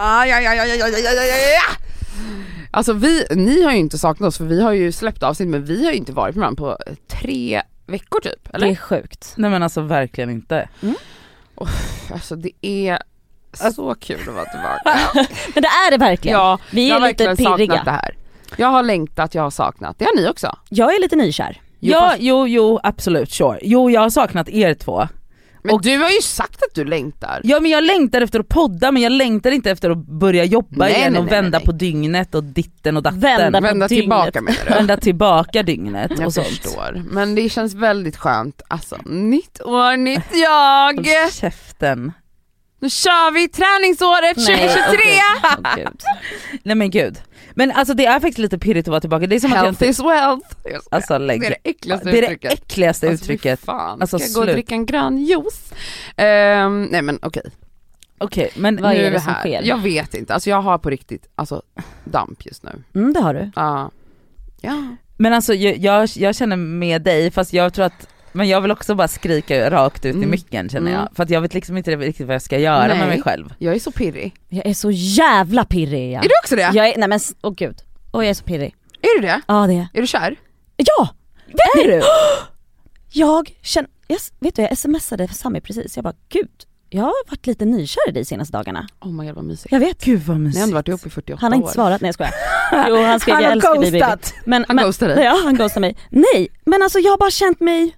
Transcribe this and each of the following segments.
ja, ja, ja, ja, ja, ja, ja, ja. Alltså vi, ni har ju inte saknat oss för vi har ju släppt avsnitt men vi har ju inte varit med varandra på tre veckor typ. Eller? Det är sjukt. Nej men alltså verkligen inte. Mm. Oh, alltså det är så kul att vara tillbaka. men det är det verkligen. Ja, vi är lite pirriga. det här. Jag har längtat, jag har saknat. Det har ni också. Jag är lite nykär. Jo, ja, fast... jo, jo absolut sure. Jo jag har saknat er två. Men Och- du har ju sagt att du längtar. Ja men jag längtar efter att podda men jag längtar inte efter att börja jobba Nej, igen nej, och nej, vända nej. på dygnet och ditten och datten. Vända Vända tillbaka menar du? Vända tillbaka dygnet Jag och sånt. förstår. Men det känns väldigt skönt. Alltså, nytt år, nytt jag. Håll käften. Nu kör vi träningsåret 2023! Åh, gud. Nej men gud. Men alltså det är faktiskt lite pirrigt att vara tillbaka. Det är som att jag Health inte... is wealth. Alltså lägg. det är det äckligaste det är det uttrycket. äckligaste Alltså, uttrycket. Fan. Alltså, Ska jag gå och dricka en grön juice? Ehm, nej men okej, Okej men Vad nu är det som här. sker? Jag vet inte, alltså jag har på riktigt alltså, damp just nu. Mm, det har du. Ja. ja. Men alltså jag, jag, jag känner med dig fast jag tror att men jag vill också bara skrika rakt ut i Mm. micken känner jag. Mm. För att jag vet liksom inte riktigt vad jag ska göra Nej. med mig själv. Jag är så pirrig. Jag är så jävla pirrig ja. Är du också det? Jag är, nej men åh gud. Åh jag är så pirrig. Är du det? Ja det är Är du kär? Ja! Är du? Jag känner, jag, vet du jag smsade Sami precis, jag bara gud, jag har varit lite nykär i dig senaste dagarna. Oh my god vad mysigt. Jag vet. Gud vad Ni mysigt. har ändå varit ihop i 48 Han har inte år. svarat, nej jag skojar. Jo han skrev Han jag har älskar dig baby. Men, Han men, ghostade dig? Ja han ghostade mig. Nej men alltså jag har bara känt mig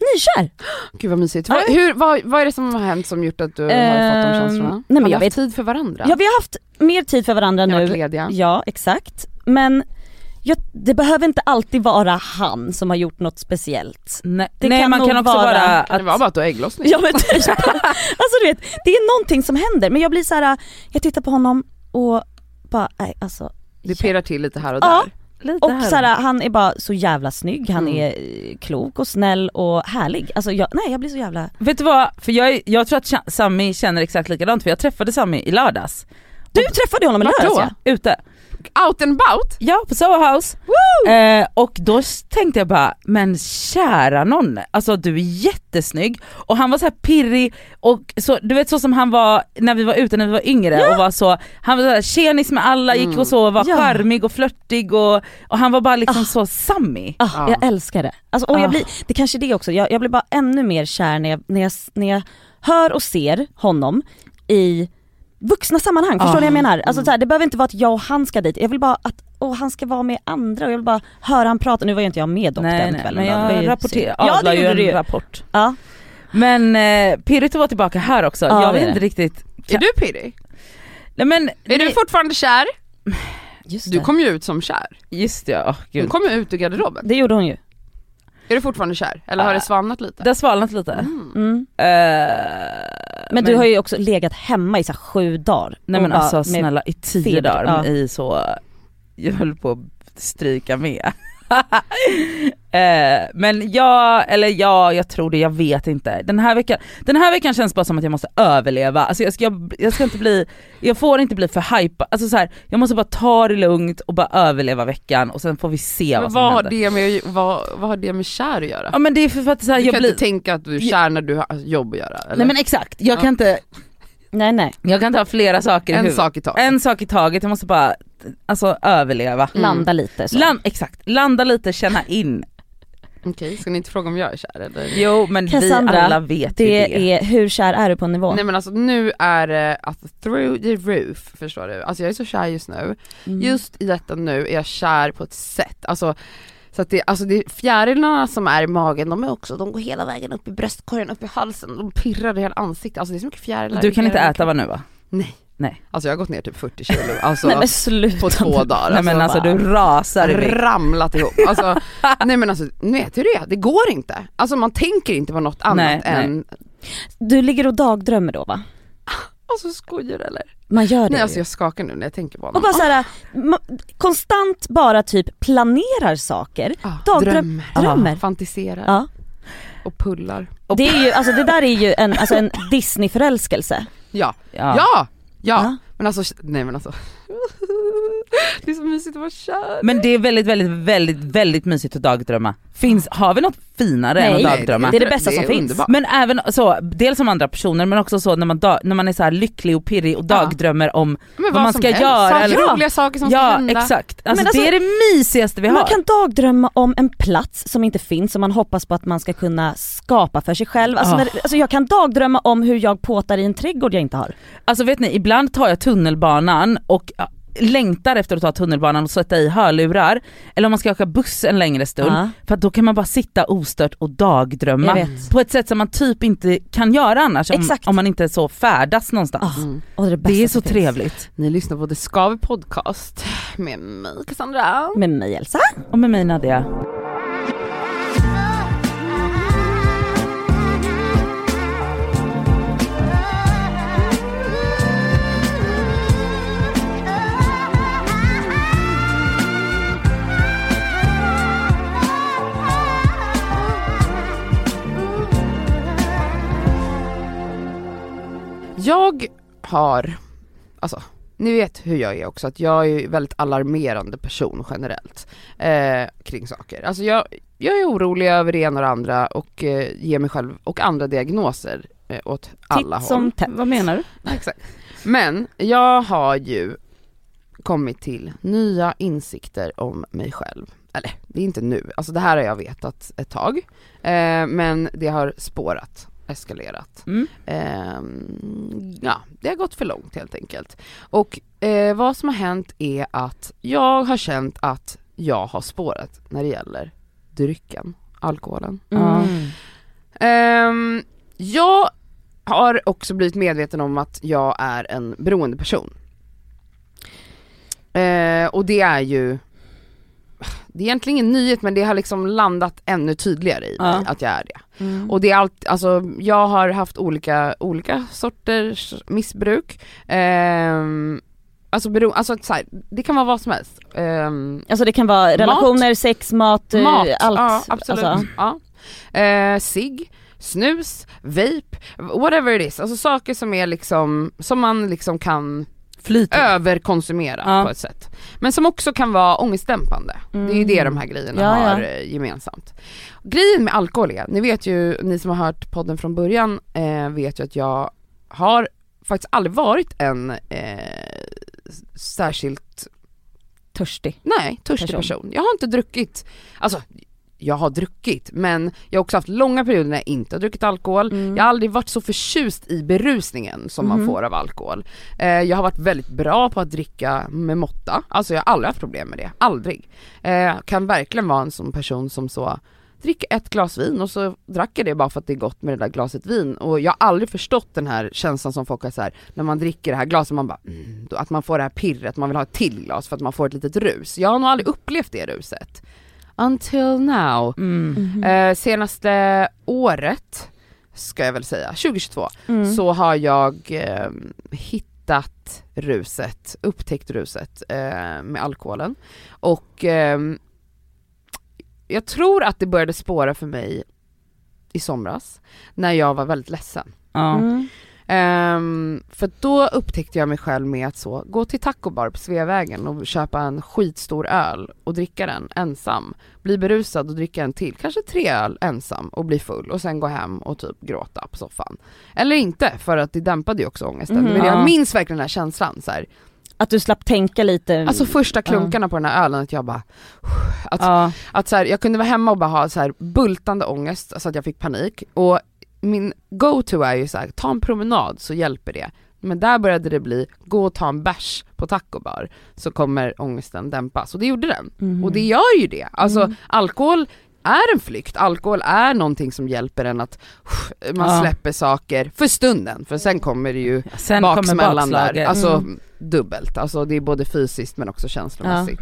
nykär. Gud vad mysigt. Ja. Vad, hur, vad, vad är det som har hänt som gjort att du har fått de Ehm, känslorna? nej, men har ni jag haft vet- tid för varandra? Ja vi har haft mer tid för varandra nu. lediga? Ja exakt. Men jag, det behöver inte alltid vara han som har gjort något speciellt. Nej, Det nej kan man kan också vara- vara Kan det vara att, bara att du har ägglossning? Ja men typ. alltså du vet, det är någonting som händer men jag blir så här. jag tittar på honom och bara, nej alltså. Det pirrar till lite här och där. Ja, lite och här. så här, han är bara så jävla snygg, han Mm. är eh, klok och snäll och härlig. Alltså jag, nej jag blir så jävla... Vet du vad, för jag, jag tror att Sami känner exakt likadant för jag träffade Sami i lördags. Du träffade honom i lördags då? ja? Ute. Out and about? Ja, på Soho House. Eh, och då tänkte jag bara, men kära någon, alltså du är jättesnygg. Och han var så här pirrig, och så, du vet så som han var när vi var ute när vi var yngre och var så, han var så här, tjenis med alla, gick och så, var Ja. charmig och flörtig och, och han var bara liksom Ah. så Sami. Ah, Ja. Jag älskar det. Alltså, och Ah. jag blir, det kanske är det också, jag, jag blir bara ännu mer kär när jag, när, jag, när jag hör och ser honom i vuxna sammanhang, förstår Ah. du vad jag menar? Mm. Alltså, så här, det behöver inte vara att jag och han ska dit, jag vill bara att och han ska vara med andra och jag vill bara höra han prata, nu var ju inte jag med dock Nej, den nej, kvällen men då, det var jag synd. Ja det ju gjorde en du ju. rapport. Ja. Men eh, pirrigt att vara tillbaka här också, Ja, jag vet är inte riktigt. Är du pirrig? Nej men, Är du nej, fortfarande kär? Just Du kom ju ut som kär. just det, åh Du gud. kom ju ut ur garderoben. det gjorde hon ju. Är du fortfarande kär? Eller har Ah. det svalnat lite? Det har svalnat lite. Mm. Mm. Eh, Men, du har ju också legat hemma i så sju dagar. Nej men alltså snälla i tio dagar ja. i så, jag höll på att stryka med. Eh, men ja, eller ja, jag tror det, jag vet inte. Den här veckan, den här veckan känns bara som att jag måste överleva. Alltså jag ska, jag, jag ska inte bli, jag får inte bli för hype. Alltså så här, jag måste bara ta det lugnt och bara överleva veckan och sen får vi se Men vad som vad, har händer. det med, vad, vad har det med kär att göra? Ja men det är för att så här, Du jag kan blir, inte tänka att du är kär när du har jobb att göra? Eller? nej men exakt, jag Ja. kan inte, Nej nej, jag kan ha flera saker en sak i taget. En sak i taget, jag måste bara alltså överleva. Mm. landa lite så. Land, exakt, landa lite, känna in. Okej, ska ni inte fråga om jag är kär eller? Jo men Cassandra, vi alla vet ju det. det är, hur kär är du på en nivå? Nej men alltså nu är det alltså, through the roof, förstår du? Alltså jag är så kär just nu. Mm. Just i detta nu är jag kär på ett sätt, alltså så att det, alltså det är fjärilarna som är i magen, de är också, de går hela vägen upp i bröstkorgen, upp i halsen, de pirrar i hela ansiktet, alltså det är så mycket fjärilar Du kan inte äta min va nu va? Nej. Nej. Alltså jag har gått ner typ 40 kilo, alltså Nej men på två dagar. Nej men alltså du rasar i ramlat ihop. Alltså, nej men alltså, nu vet du det, det går inte. Alltså man tänker inte på något annat Nej, nej. än, Du ligger och dagdrömmer då va? Alltså skojar du eller? Man gör det Nej ju. alltså jag skakar nu när jag tänker på Och honom. bara såhär, ma- konstant bara typ planerar saker, Ah, dagdröm- drömmer, drömmer. fantiserar Ja. och pullar. Det är ju, alltså det där är ju en, alltså en Disney-förälskelse. Ja, Ja. ja, ja. Ja. Men alltså, nej men alltså. Det är så mysigt att vara kär. Men det är väldigt väldigt väldigt väldigt mysigt att dagdrömma. Finns, har vi något finare än Nej, att dagdrömma? det är det bästa som finns. underbart. Men även så, dels om andra personer men också så när man, dag, när man är så här lycklig och pirrig och Ja. dagdrömmer om Men vad man som ska helst. göra Saker, eller- roliga saker som ska Ja hända. exakt, alltså, Men alltså, det är det mysigaste vi har. Man kan dagdrömma om en plats som inte finns som man hoppas på att man ska kunna skapa för sig själv. Alltså, Ah. när, alltså jag kan dagdrömma om hur jag påtar i en trädgård jag inte har. Alltså vet ni, ibland tar jag tunnelbanan och ja, längtar efter att ta tunnelbanan och sätta i hörlurar. Eller om man ska åka buss en längre stund. Ja. För att då kan man bara sitta ostört och dagdrömma. På ett sätt som man typ inte kan göra annars om, om man inte så färdas någonstans. Ah, Mm. och det, är det, är så finns. trevligt. Ni lyssnar på The Skaver Podcast med mig Cassandra. Med mig Elsa. Och med mig Nadia. Jag har, alltså ni vet hur jag är också, att jag är en väldigt alarmerande person generellt eh, kring saker. Alltså jag, jag är orolig över det ena och det andra och eh, ger mig själv och andra diagnoser eh, åt alla Titt håll. som tätt. Vad menar du? Exakt. Men jag har ju kommit till nya insikter om mig själv. Eller det är inte nu, alltså det här har jag vetat ett tag. Eh, men det har spårat, eskalerat. Mm. Ehm, ja, det har gått för långt helt enkelt. Och eh, vad som har hänt är att jag har känt att jag har spårat när det gäller drycken, alkoholen. Mm. Ehm, jag har också blivit medveten om att jag är en beroende person. Eh, och det är ju, det är egentligen ingen nyhet men det har liksom landat ännu tydligare i mig Ja. att jag är det. Mm. Och det är allt, alltså jag har haft olika, olika sorters missbruk. Ehm, alltså, bero, alltså så här, det kan vara vad som helst. Ehm, Alltså det kan vara relationer, sex, mat, eh, Mat, allt. ja absolut. Alltså, ja. Eh, cigg, snus, vape, whatever it is. Alltså saker som är liksom, som man liksom kan Flyt. överkonsumera Ja. på ett sätt. Men som också kan vara ångestdämpande. Det är ju det de här grejerna Ja, ja. har eh, gemensamt. Grejen med alkohol är, ni vet ju, ni som har hört podden från början eh, vet ju att jag har faktiskt aldrig varit en eh, särskilt törstig. Nej, törstig Person. person. Jag har inte druckit, alltså jag har druckit men jag har också haft långa perioder när jag inte har druckit alkohol. Mm. Jag har aldrig varit så förtjust i berusningen som man Mhm. får av alkohol. Eh, jag har varit väldigt bra på att dricka med måtta, alltså jag har aldrig haft problem med det, aldrig. Eh, kan verkligen vara en sån person som så dricker ett glas vin och så drack jag det bara för att det är gott med det där glaset vin och jag har aldrig förstått den här känslan som folk har så här när man dricker det här glaset man bara mm, att man får det här pirret, man vill ha ett till glas för att man får ett litet rus. Jag har nog aldrig upplevt det ruset. Until now. Mm. Mhm. Eh, senaste året, ska jag väl säga, 2022, Mm. så har jag eh, hittat ruset, upptäckt ruset eh, med alkoholen. Och ehm, jag tror att det började spåra för mig i somras, när jag var väldigt ledsen. Mm. Ehm, för då upptäckte jag mig själv med att så, gå till taco bar på Sveavägen och köpa en skitstor öl och dricka den ensam. Bli berusad och dricka en till, kanske tre öl ensam och bli full och sen gå hem och typ gråta på soffan. Eller inte, för att det dämpade ju också ångesten. Mhm. Men jag Ja. minns verkligen den här känslan så här. Att du slapp tänka lite. Alltså första klunkarna på den här ölen, att jag bara att, Ja. att så här, jag kunde vara hemma och bara ha så här bultande ångest så att jag fick panik och min go-to är ju så här, ta en promenad så hjälper det. Men där började det bli, gå och ta en bärs på taco bar så kommer ångesten dämpas och det gjorde den. Mhm. Och det gör ju det. Alltså Mm. alkohol är en flykt, alkohol är någonting som hjälper en att man Ja. släpper saker för stunden för sen kommer det ju Sen baksmällan där, alltså Mm. dubbelt, alltså det är både fysiskt men också känslomässigt.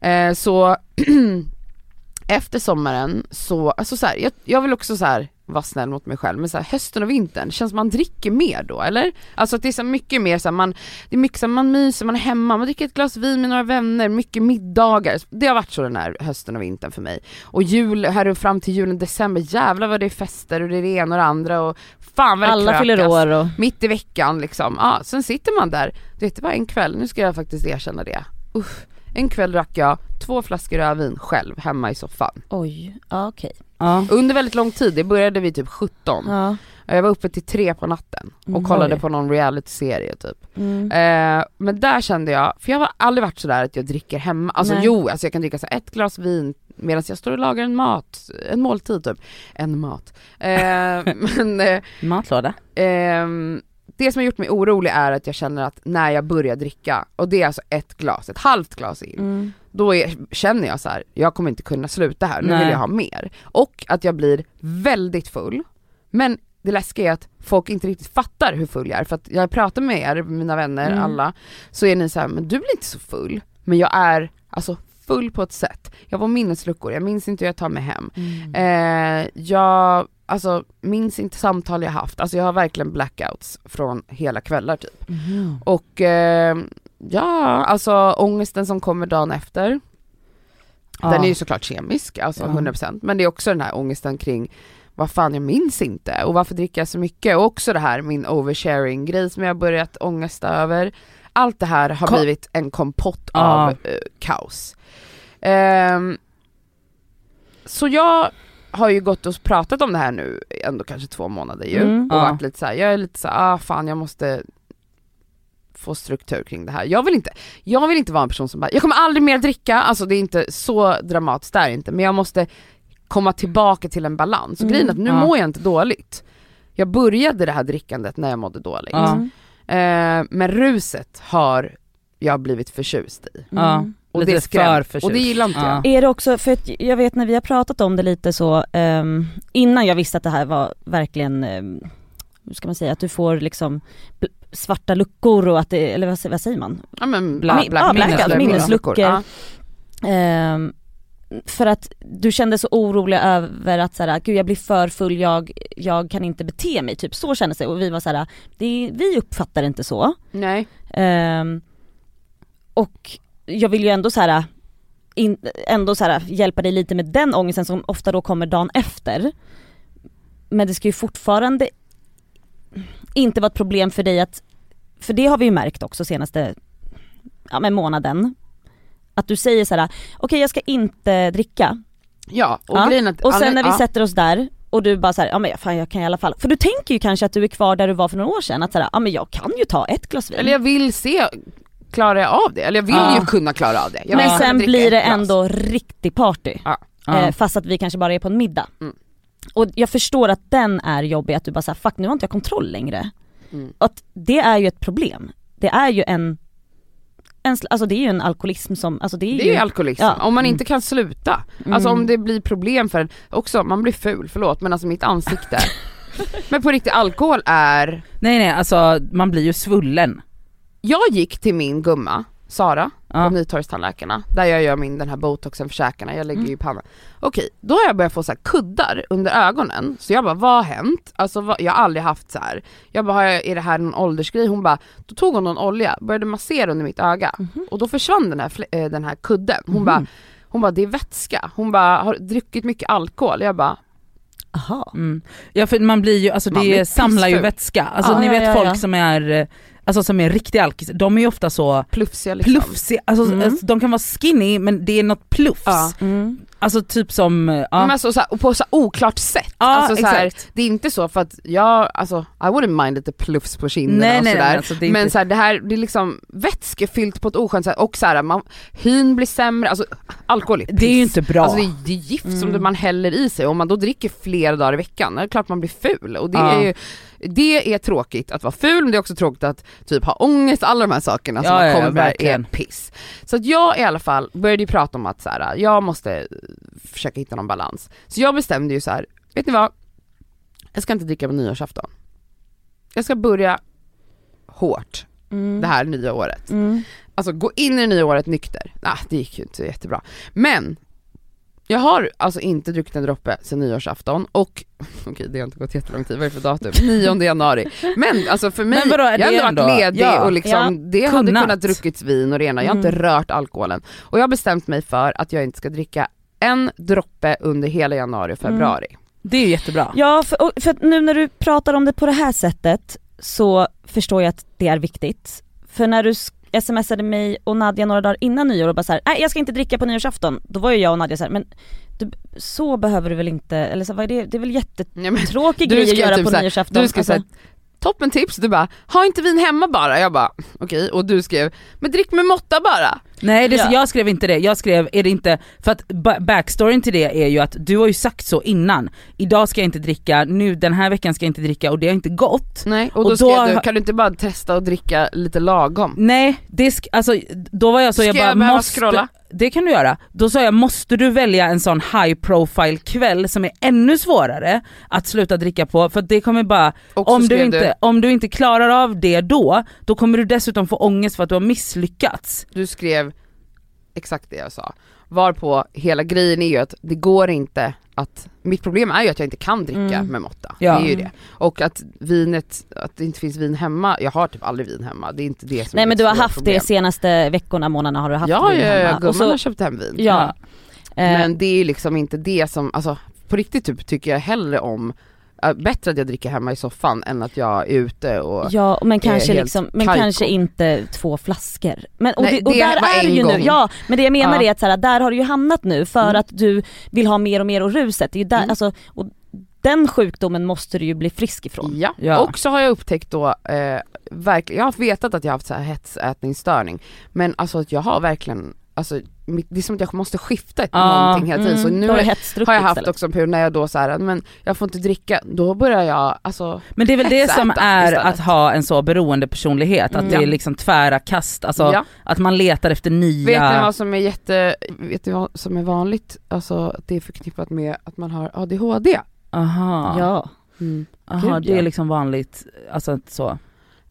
Eh, så efter sommaren så, alltså så här, jag, jag vill också så här vara snäll mot mig själv, men så här, hösten och vintern, känns man dricker mer då eller? Alltså att det är så mycket mer så här, man, det är mycket så här, man myser, man är hemma, man dricker ett glas vin med några vänner, mycket middagar. Det har varit så den här hösten och vintern för mig. Och jul, här och fram till julen, december, jävlar vad det är fester och det är det ena och det andra och fan vad det Alla fyller år och... mitt i veckan liksom, ja, sen sitter man där, du vet det var en kväll, nu ska jag faktiskt erkänna det. usch. En kväll drack jag två flaskor rödvin själv hemma i soffan. Oj, okej. Ja. Under väldigt lång tid, det började vid typ 17. Ja. Jag var uppe till tre på natten och Mm, kollade oj. på någon reality-serie typ. Mm. Eh, men där kände jag, för jag har aldrig varit sådär att jag dricker hemma, alltså Nej. jo alltså jag kan dricka så ett glas vin medan jag står och lagar en mat, en måltid typ. En mat. Eh, men eh, Matlåda. Det som har gjort mig orolig är att jag känner att när jag börjar dricka, och det är alltså ett glas, ett halvt glas in, Mm. då är, känner jag så här: jag kommer inte kunna sluta här, nu Nej. vill jag ha mer. Och att jag blir väldigt full, men det läskiga är att folk inte riktigt fattar hur full jag är, för att jag pratar med er, mina vänner, Mm. alla, så är ni så här, men du blir inte så full, men jag är alltså full på ett sätt. Jag får minnesluckor, jag minns inte hur jag tar mig hem. Mm. Eh, jag alltså, minns inte samtal jag haft, alltså jag har verkligen blackouts från hela kvällar typ. Mhm. Och eh, ja, alltså ångesten som kommer dagen efter, den är ju såklart kemisk, alltså Ja. 100% men det är också den här ångesten kring vad fan jag minns inte och varför dricker jag så mycket och också det här min oversharing grej som jag börjat ångesta över. Allt det här har Ko- blivit en kompott Ja. av eh, kaos. Ehm, så jag har ju gått och pratat om det här nu ändå kanske två månader ju Mm. och Ja. varit lite så här, jag är lite så här, ah fan jag måste få struktur kring det här. Jag vill inte, jag vill inte vara en person som bara, jag kommer aldrig mer dricka, alltså det är inte så dramatiskt där inte, men jag måste komma tillbaka till en balans. Och Mm. grejen är att nu Ja. mår jag inte dåligt. Jag började det här drickandet när jag mådde dåligt. Mm. Eh, men ruset har jag blivit förtjust i. Ja. Mm. Och Lite det skräm- för förtjust. Och det gillar inte Ja. jag. Är det också, för att jag vet när vi har pratat om det lite så, ehm, innan jag visste att det här var verkligen, um, hur ska man säga, att du får liksom svarta luckor och att det, eller vad, säger- vad säger man? Ja men Bla- bla, ja, blackouts, minnesluckor. Ja. Ehm, för att du kände så orolig över att så här, gud jag blir för full, jag, jag kan inte bete mig, typ så kändes det och vi var så här, det, vi uppfattar det inte så. Nej. Ehm, och jag vill ju ändå så här, in, ändå så här, hjälpa dig lite med den ångesten som ofta då kommer dagen efter. Men det ska ju fortfarande inte vara ett problem för dig att, för det har vi ju märkt också senaste ja, men månaden. Att du säger så här: okej jag ska inte dricka. Ja, och Ja, grejen att Och sen när vi ja. sätter oss där och du bara såhär, ja men fan jag kan i alla fall, för du tänker ju kanske att du är kvar där du var för några år sedan, att såhär, ja men jag kan ju ta ett glas vin. Eller jag vill se, klarar jag av det? Eller jag vill Ja. ju kunna klara av det. Jag men sen blir det ändå riktig party. Ja. Ja. Eh, fast att vi kanske bara är på en middag. Mm. Och jag förstår att den är jobbig, att du bara säger fuck nu har inte jag kontroll längre. Mm. Och att det är ju ett problem. Det är ju en, en alltså det är ju en alkoholism som, alltså det är Det ju är alkoholism, ja. om man inte kan sluta. Alltså om det blir problem för en, också man blir ful, förlåt men alltså mitt ansikte. men på riktigt alkohol är, Nej nej alltså man blir ju svullen. Jag gick till min gumma, Sara, Ja. på Nytorgstandläkarna, där jag gör min den här botoxen för käkarna, jag lägger ju i pannan. Okej, då har jag börjat få så här kuddar under ögonen, så jag bara vad har hänt? Alltså vad, jag har aldrig haft så här. Jag bara, har jag, är det här någon åldersgrej? Hon bara, då tog hon någon olja, började massera under mitt öga och då försvann den här, eh, den här kudden. Hon bara, hon bara det är vätska, hon bara har druckit mycket alkohol? Jag bara, aha. Mm. Ja för man blir ju, alltså Man det samlar ju vätska. Alltså Ja, ni ja, vet ja, folk ja. som är, eh, alltså som är riktiga alkis, de är ju ofta så plufsiga liksom. plufsiga, alltså, Mm. alltså de kan vara skinny men det är något plufs. Ja. Mm. Alltså typ som, ja. Men alltså, så här, på så här oklart sätt. Ja, alltså, så här, exakt. det är inte så för att jag, alltså I wouldn't mind lite plufs på kinderna nej, och nej, sådär. nej, alltså, det men inte, så här, det här, det är liksom vätskefyllt på ett oskönt sätt och så här, man, hyn blir sämre, alltså alkohol är piss. det är ju inte bra. Alltså det är, det är gift som Mm. man häller i sig och om man då dricker flera dagar i veckan, då är det klart man blir ful. Och det, Ja. är ju, det är tråkigt att vara ful, men det är också tråkigt att typ ha ångest, alla de här sakerna som Ja, ja, kommer ja, med är piss. Så att jag i alla fall började ju prata om att så här, jag måste försöka hitta någon balans. Så jag bestämde ju så här, vet ni vad? Jag ska inte dricka på nyårsafton. Jag ska börja hårt Mm. det här nya året. Mm. Alltså gå in i det nya året nykter. Ah, det gick ju inte jättebra. Men jag har alltså inte druckit en droppe sedan nyårsafton och, okej det har inte gått jättelång tid, vad är det för datum? 9 januari. Men alltså för mig, vadå, är jag har ändå ändå- varit ledig ja, och liksom, ja, det hade kunnat. kunnat druckits vin och det ena, jag har inte Mm. rört alkoholen. Och jag har bestämt mig för att jag inte ska dricka en droppe under hela januari och februari. det är ju jättebra. Ja, för, och- för nu när du pratar om det på det här sättet så förstår jag att det är viktigt. För när du, smsade mig och Nadja några dagar innan nyår och bara såhär, nej jag ska inte dricka på nyårsafton. Då var ju jag och Nadja såhär, men du, så behöver du väl inte, eller så, vad är det, det är väl jättetråkig du grej att göra typ på så här, nyårsafton. Du skrev Alltså, såhär, toppen tips, du bara, ha inte vin hemma bara. Jag bara, okej, och du skrev, men drick med måtta bara. Nej det, Ja. jag skrev inte det, jag skrev är det inte, för att ba- backstoryn till det är ju att du har ju sagt så innan, idag ska jag inte dricka, nu den här veckan ska jag inte dricka och det har inte gått. Nej, och då, Och då skrev du, kan du inte bara testa att dricka lite lagom? Nej, det sk- alltså, då var jag så, Ska jag jag bara behöva måste, scrolla? det kan du göra. Då sa jag, måste du välja en sån high profile kväll som är ännu svårare att sluta dricka på för det kommer bara, om du, inte, om du inte klarar av det då, då kommer du dessutom få ångest för att du har misslyckats. du skrev exakt det jag sa. Varpå hela grejen är ju att det går inte att, mitt problem är ju att jag inte kan dricka Mm. med måtta. Ja. Det är ju det. Och att vinet, att det inte finns vin hemma, jag har typ aldrig vin hemma, det är inte det som nej är men du har haft problem. det senaste veckorna, månaderna har du haft Ja, vin ja, ja, hemma. gumman så, har köpt hem vin. ja. Eh, Men det är ju liksom inte det som, alltså på riktigt typ tycker jag hellre om, bättre att jag dricker hemma i soffan än att jag är ute och Ja, men kanske liksom, men kajko. kanske inte två flaskor. Men, och, Nej, det, och det där är du ju gång. nu, ja men det jag menar Ja. är att så här, där har du ju hamnat nu för Mm. att du vill ha mer och mer och ruset. Det är ju där, Mm. alltså, och den sjukdomen måste du ju bli frisk ifrån. Ja. Ja. och så har jag upptäckt då, eh, verkligen, jag har vetat att jag har haft så här hetsätningsstörning, men alltså att jag har verkligen, alltså det är som att jag måste skifta ett Ja, någonting hela tiden, så Mm, nu då har jag haft istället. också en period när jag då så här, men jag får inte dricka, då börjar jag, alltså Men det är väl det som är istället. att ha en så beroende personlighet, att Mm. det är liksom tvära kast, alltså ja. att man letar efter nya... Vet ni vad som är jätte, vet ni vad som är vanligt? Alltså att det är förknippat med att man har ADHD. Aha, Ja. Mm. Aha Gud, det är ja. liksom vanligt, alltså så.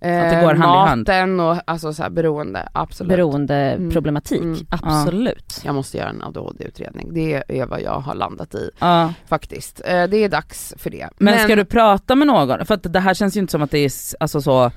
Eh, det går hand i hand. Maten och alltså så här beroende, absolut. Beroendeproblematik, Mm. Mm. absolut. Jag måste göra en ADHD-utredning, det är vad jag har landat i Ja. faktiskt. Eh, det är dags för det. Men, ska du prata med någon? För att det här känns ju inte som att det är alltså så,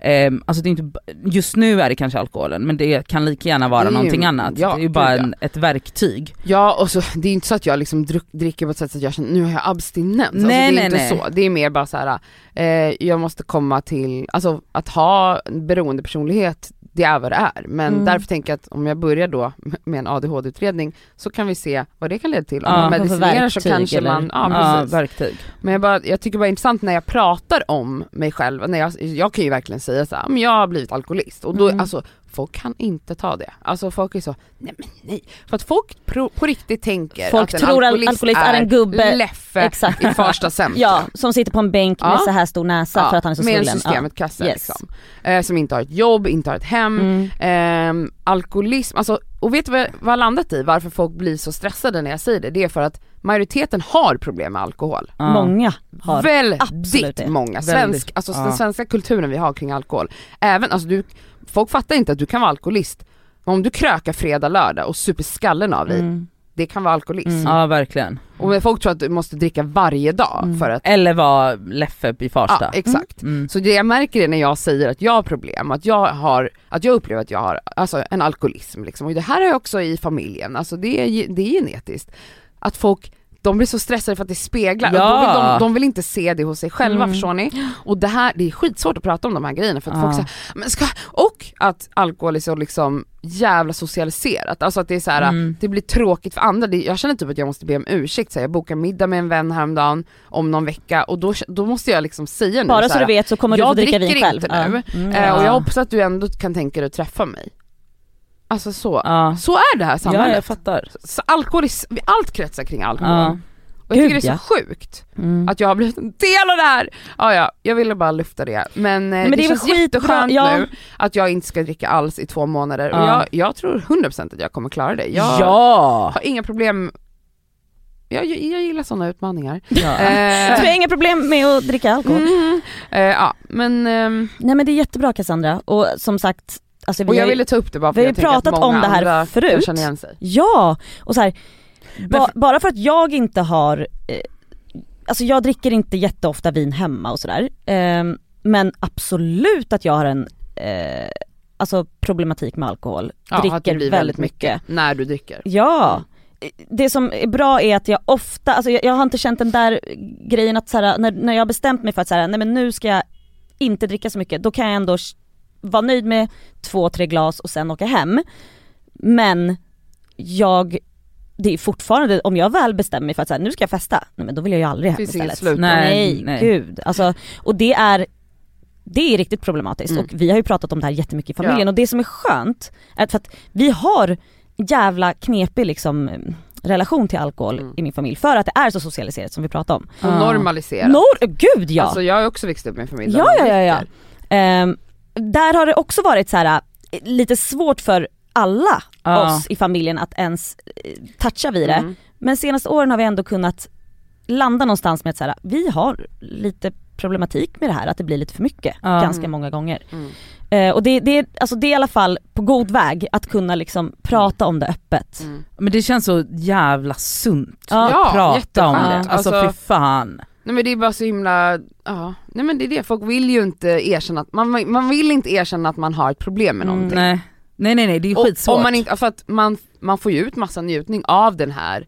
ehm, alltså det är inte, just nu är det kanske alkoholen men det kan lika gärna vara ju- någonting annat. ja, det är ju bara ja. en, ett verktyg. Ja och så, det är inte så att jag liksom dricker på ett sätt så att jag känner nu har jag abstinens. alltså, Nej, det är nej, inte nej. så. Det är mer bara så här. Eh, jag måste komma till, alltså att ha en beroendepersonlighet det är vad det är. Men Mm. därför tänker jag att om jag börjar då med en ADHD-utredning så kan vi se vad det kan leda till. Om Ja, man medicinerar så kanske eller- man, ja, Ja, precis. verktyg. Men jag, bara, jag tycker bara det är intressant när jag pratar om mig själv, när jag, jag kan ju verkligen säga så här, men jag har blivit alkoholist och då, Mm. alltså folk kan inte ta det. Alltså folk är så, nej men nej. För att folk pro, på riktigt tänker Folk att en tror al- alkoholist, alkoholist är en gubbe. Leffe Exakt. i Farsta centrum. Ja, som sitter på en bänk med Ja. så här stor näsa för att han är så med en svullen. systemet-kasse Yes. liksom. Eh, som inte har ett jobb, inte har ett hem. Mm. Ehm, alkoholism, alltså, och vet du vad jag har landat i? Varför folk blir så stressade när jag säger det? Det är för att majoriteten har problem med alkohol. Ja. Många har. absolut Väldigt det. många. Väldigt, Svensk, alltså ja. den svenska kulturen vi har kring alkohol. Även, alltså du, folk fattar inte att du kan vara alkoholist. Om du krökar fredag, lördag och super skallen av dig, Mm. det kan vara alkoholism. Mm. Ja verkligen. Och folk tror att du måste dricka varje dag Mm. för att, Eller vara Leffe i Farsta. ja exakt. Mm. Så det jag märker är när jag säger att jag har problem, att jag har, att jag upplever att jag har alltså en alkoholism liksom. Och det här är också i familjen, alltså det är, det är genetiskt. Att folk de blir så stressade för att det speglar, och Ja. vill de, de vill inte se det hos sig själva Mm. förstår ni? Och det här, det är skitsvårt att prata om de här grejerna för att Ja. folk säger, men ska, och att alkohol är så liksom jävla socialiserat, alltså att det är så här, Mm. det blir tråkigt för andra, det, jag känner typ att jag måste be om ursäkt, så här, jag bokar middag med en vän häromdagen om någon vecka och då, då måste jag liksom säga nu Bara så så här, du vet så kommer du jag få dricka vin dricker själv. inte nu. Mm. Eh, och Ja. jag hoppas att du ändå kan tänka dig att träffa mig. Alltså så. Ja. Så är det här ja, samhället. jag fattar. så alkohol allt kretsar kring alkohol. Ja. Och jag Gud, tycker det är ja. så sjukt Mm. att jag har blivit en del av det här. Ja, ja, jag ville bara lufta det. Men, eh, Men det, det känns jätteskönt ja. nu att jag inte ska dricka alls i två månader. Och Ja. jag, jag tror 100% att jag kommer klara det. Jag Ja! har inga problem, jag, jag, jag gillar sådana utmaningar. ja. Så Eh, jag har inga problem med att dricka alkohol. mm, eh, ja, men ehm, Nej men det är jättebra Cassandra och som sagt, alltså vi Och jag har ville ta upp det bara för vi har jag ju pratat om det här andra förut. känna igen sig. Ja! Och så här, ba, f- bara för att jag inte har, eh, alltså jag dricker inte jätteofta vin hemma och sådär. Eh, men absolut att jag har en eh, alltså problematik med alkohol. Ja, att det dricker blir väldigt mycket. När du dricker. Ja! Det som är bra är att jag ofta, alltså jag, jag har inte känt den där grejen att så här, när, när jag har bestämt mig för att så här, nej men nu ska jag inte dricka så mycket, då kan jag ändå vara nöjd med två, tre glas och sen åka hem. Men jag, det är fortfarande, om jag väl bestämmer mig för att så här, nu ska jag festa, nej men då vill jag ju aldrig hem Finns istället. slut. Nej, Nej, gud. Alltså, och det är det är riktigt problematiskt Mm. och vi har ju pratat om det här jättemycket i familjen Ja. och det som är skönt är att för att vi har jävla knepig liksom relation till alkohol Mm. i min familj för att det är så socialiserat som vi pratar om. Och normaliserat. Nor- gud ja! Alltså jag har också växt upp med en familj där Ja, man ja, ja, ja. dricker. Där har det också varit så här eh, lite svårt för alla Ja. oss i familjen att ens eh, toucha vid det. Mm. Men senaste åren har vi ändå kunnat landa någonstans med att så här, vi har lite problematik med det här, att det blir lite för mycket Ja. ganska många gånger. Mm. Eh, och det, det, är- alltså det är i alla fall på god väg att kunna liksom prata om det öppet. Mm. Men det känns så jävla sunt Ja. att prata om jätteskönt. det. Alltså, Alltså- fy fan. Nej men det är bara så himla, ja, nej men det är det, folk vill ju inte erkänna att, man, man vill inte erkänna att man har ett problem med Mm. någonting. Nej. nej nej nej det är Och- skitsvårt. Om man inte, för att man, man får ju ut massa njutning av den här,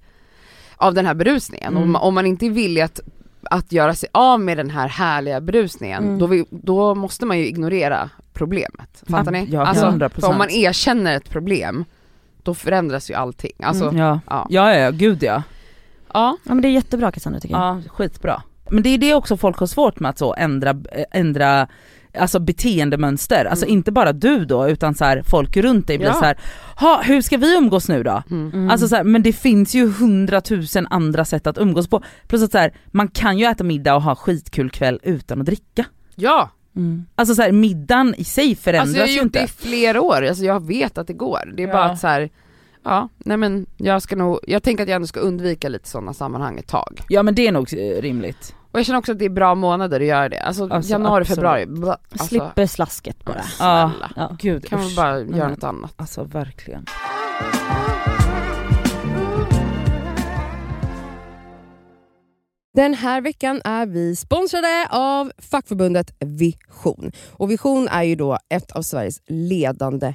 av den här berusningen. Mm. Om, man- om man inte är villig att, att göra sig av med den här härliga berusningen, Mm. då, vi, då måste man ju ignorera problemet. Fattar ni? Ja, alltså, 100%. för om man erkänner ett problem, då förändras ju allting. Alltså, Mm. ja. ja. ja ja ja, gud ja. ja. Ja men det är jättebra Cassandra tycker jag. Ja, skitbra. Men det är det också folk har svårt med att så ändra, eh, ändra alltså beteendemönster, alltså Mm. inte bara du då utan så här, folk runt dig blir Ja. så här, ha hur ska vi umgås nu då? Mm. Mm. Alltså så här, men det finns ju hundratusen andra sätt att umgås på. Plus att så här, man kan ju äta middag och ha skitkul kväll utan att dricka. ja. Mm. Alltså så här, middagen i sig förändras Alltså jag har ju gjort inte. det i flera år, alltså jag vet att det går. Det är Ja. bara att så här, ja, nej men jag ska nog, jag tänker att jag ändå ska undvika lite sådana sammanhang ett tag. Ja men det är nog eh, rimligt. Och jag känner också att det är bra månader att göra det. Alltså, Alltså, januari, absolut. februari, bla, alltså, Slipper slasket bara. Ja. Ja. Gud Kan man usch. bara Nej, göra något annat? Alltså verkligen. Den här veckan är vi sponsrade av fackförbundet Vision. Och Vision är ju då ett av Sveriges ledande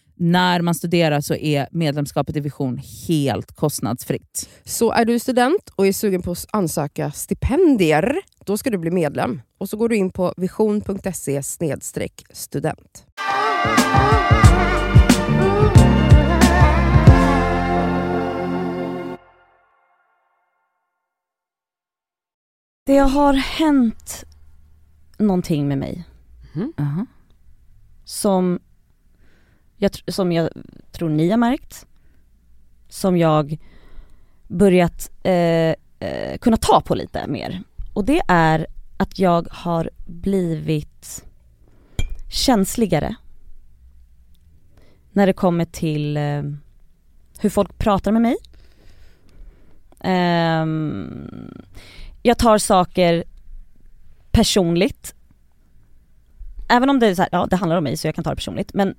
när man studerar så är medlemskapet i Vision helt kostnadsfritt. Så är du student och är sugen på att ansöka stipendier, då ska du bli medlem. Och så går du in på vision.se student. Det har hänt någonting med mig Aha. som jag, som jag tror ni har märkt, som jag börjat eh, eh, kunna ta på lite mer. Och det är att jag har blivit känsligare när det kommer till eh, hur folk pratar med mig. Ehm, jag tar saker personligt även om det är så här, ja det handlar om mig så jag kan ta det personligt men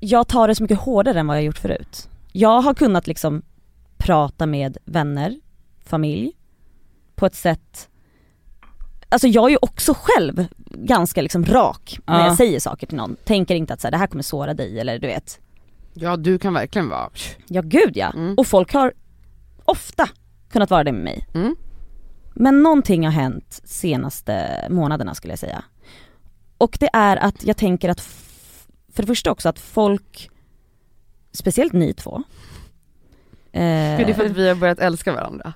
jag tar det så mycket hårdare än vad jag gjort förut. Jag har kunnat liksom prata med vänner, familj på ett sätt Alltså jag är ju också själv ganska liksom rak när Ja. jag säger saker till någon. Tänker inte att så här, det här kommer såra dig eller du vet. Ja du kan verkligen vara, Ja gud ja. Mm. Och folk har ofta kunnat vara det med mig. Mm. Men någonting har hänt senaste månaderna skulle jag säga. Och det är att jag tänker att, för det första också att folk, speciellt ni två, eh, Gud, det är för att vi har börjat älska varandra.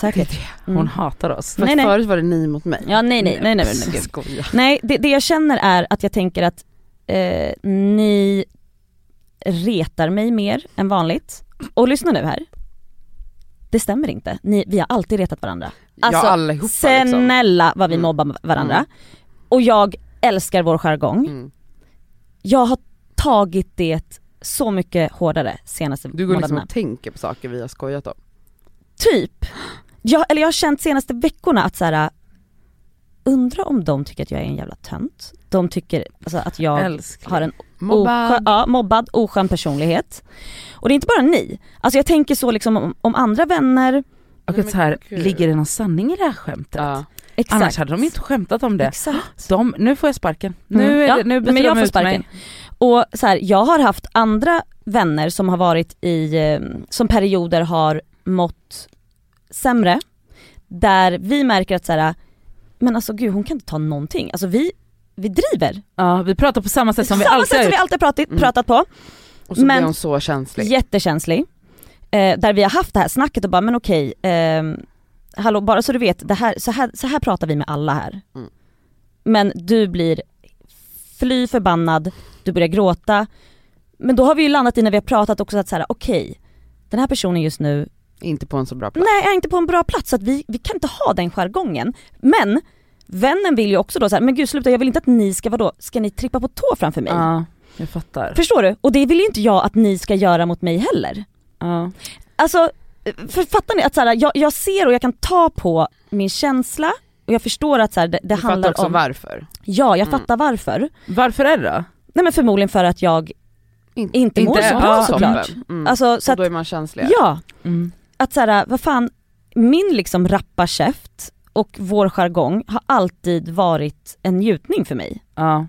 säkert. Mm. Hon hatar oss. För Nej, nej. förut var det ni mot mig. Ja nej nej nej nej, nej, nej. nej det, det jag känner är att jag tänker att eh, ni retar mig mer än vanligt. Och lyssna nu här. Det stämmer inte, ni, vi har alltid retat varandra. Alltså, ja allihopa liksom. Snälla vad vi Mm. mobbar varandra. Mm. Och jag älskar vår jargong. Mm. Jag har tagit det så mycket hårdare senaste Du går liksom månaderna. och tänker på saker vi har skojat om. Typ. Jag, eller jag har känt senaste veckorna att så här. undrar om de tycker att jag är en jävla tönt. De tycker alltså, att jag Älskling. har en Mobbad. Oskön, ja, mobbad, oskön personlighet. Och det är inte bara ni. Alltså jag tänker så liksom om, om andra vänner, Och Nej, att så här, ligger det någon sanning i det här skämtet? Ja. Exakt. Annars hade de inte skämtat om det. Exakt. De, nu får jag sparken. Nu, Mm. är Ja, det, nu men jag de får sparken. mig. Och så här, jag har haft andra vänner som har varit i, eh, som perioder har mått sämre. Där vi märker att så här, men alltså gud hon kan inte ta någonting. Alltså vi, vi driver. Ja, vi pratar på samma sätt som vi Samma alltid sätt har som vi alltid pratat, Mm. pratat på. Och så Men- blir hon så känslig. Jättekänslig. Eh, där vi har haft det här snacket och bara, men okej, ehm, hallå bara så du vet, det här, så, här, så här pratar vi med alla här. Mm. Men du blir fly förbannad, du börjar gråta. Men då har vi ju landat i när vi har pratat också att så här, okej, den här personen just nu, Inte på en så bra plats. nej är inte på en bra plats så att vi, vi kan inte ha den jargongen. Men vännen vill ju också då så här, men gud sluta jag vill inte att ni ska, vadå, ska ni trippa på tå framför mig? Ja, jag fattar. Förstår du? Och det vill ju inte jag att ni ska göra mot mig heller. Ja. Alltså, för fattar ni att så här, jag, jag ser och jag kan ta på min känsla och jag förstår att så här, det, det du fattar handlar också om, varför. ja jag Mm. fattar varför. Varför är det då? Nej men förmodligen för att jag Inte, inte mår så bra såklart. Mm. Alltså så och då är man känslig. ja, Mm. att så här, vad fan, min liksom rappa käft och vår jargong har alltid varit en njutning för mig. Ja.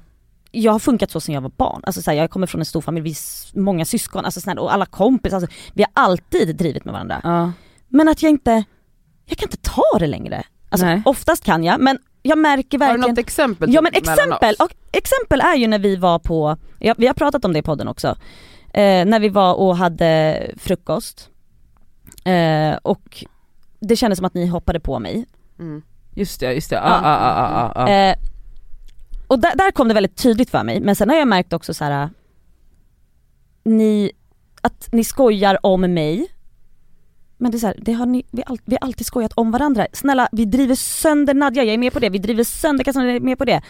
Jag har funkat så sedan jag var barn, alltså så här, jag kommer från en stor familj, vi är många syskon, alltså så här, och alla kompisar, alltså, vi har alltid drivit med varandra. Ja. Men att jag inte, jag kan inte ta det längre. Alltså Nej. oftast kan jag men jag märker Har du verkligen något exempel Ja men typ exempel, och exempel är ju när vi var på, ja, vi har pratat om det i podden också, eh, när vi var och hade frukost eh, och det kändes som att ni hoppade på mig. Mm. Just det, just det. Ja. ja, ja, ja, ja. Eh, och där, där kom det väldigt tydligt för mig, men sen har jag märkt också så här. ni, att ni skojar om mig, men det är så här, det har ni, vi, all, vi har alltid skojat om varandra. Snälla vi driver sönder Nadja, jag är med på det, vi driver sönder Cassandra, jag är med på det.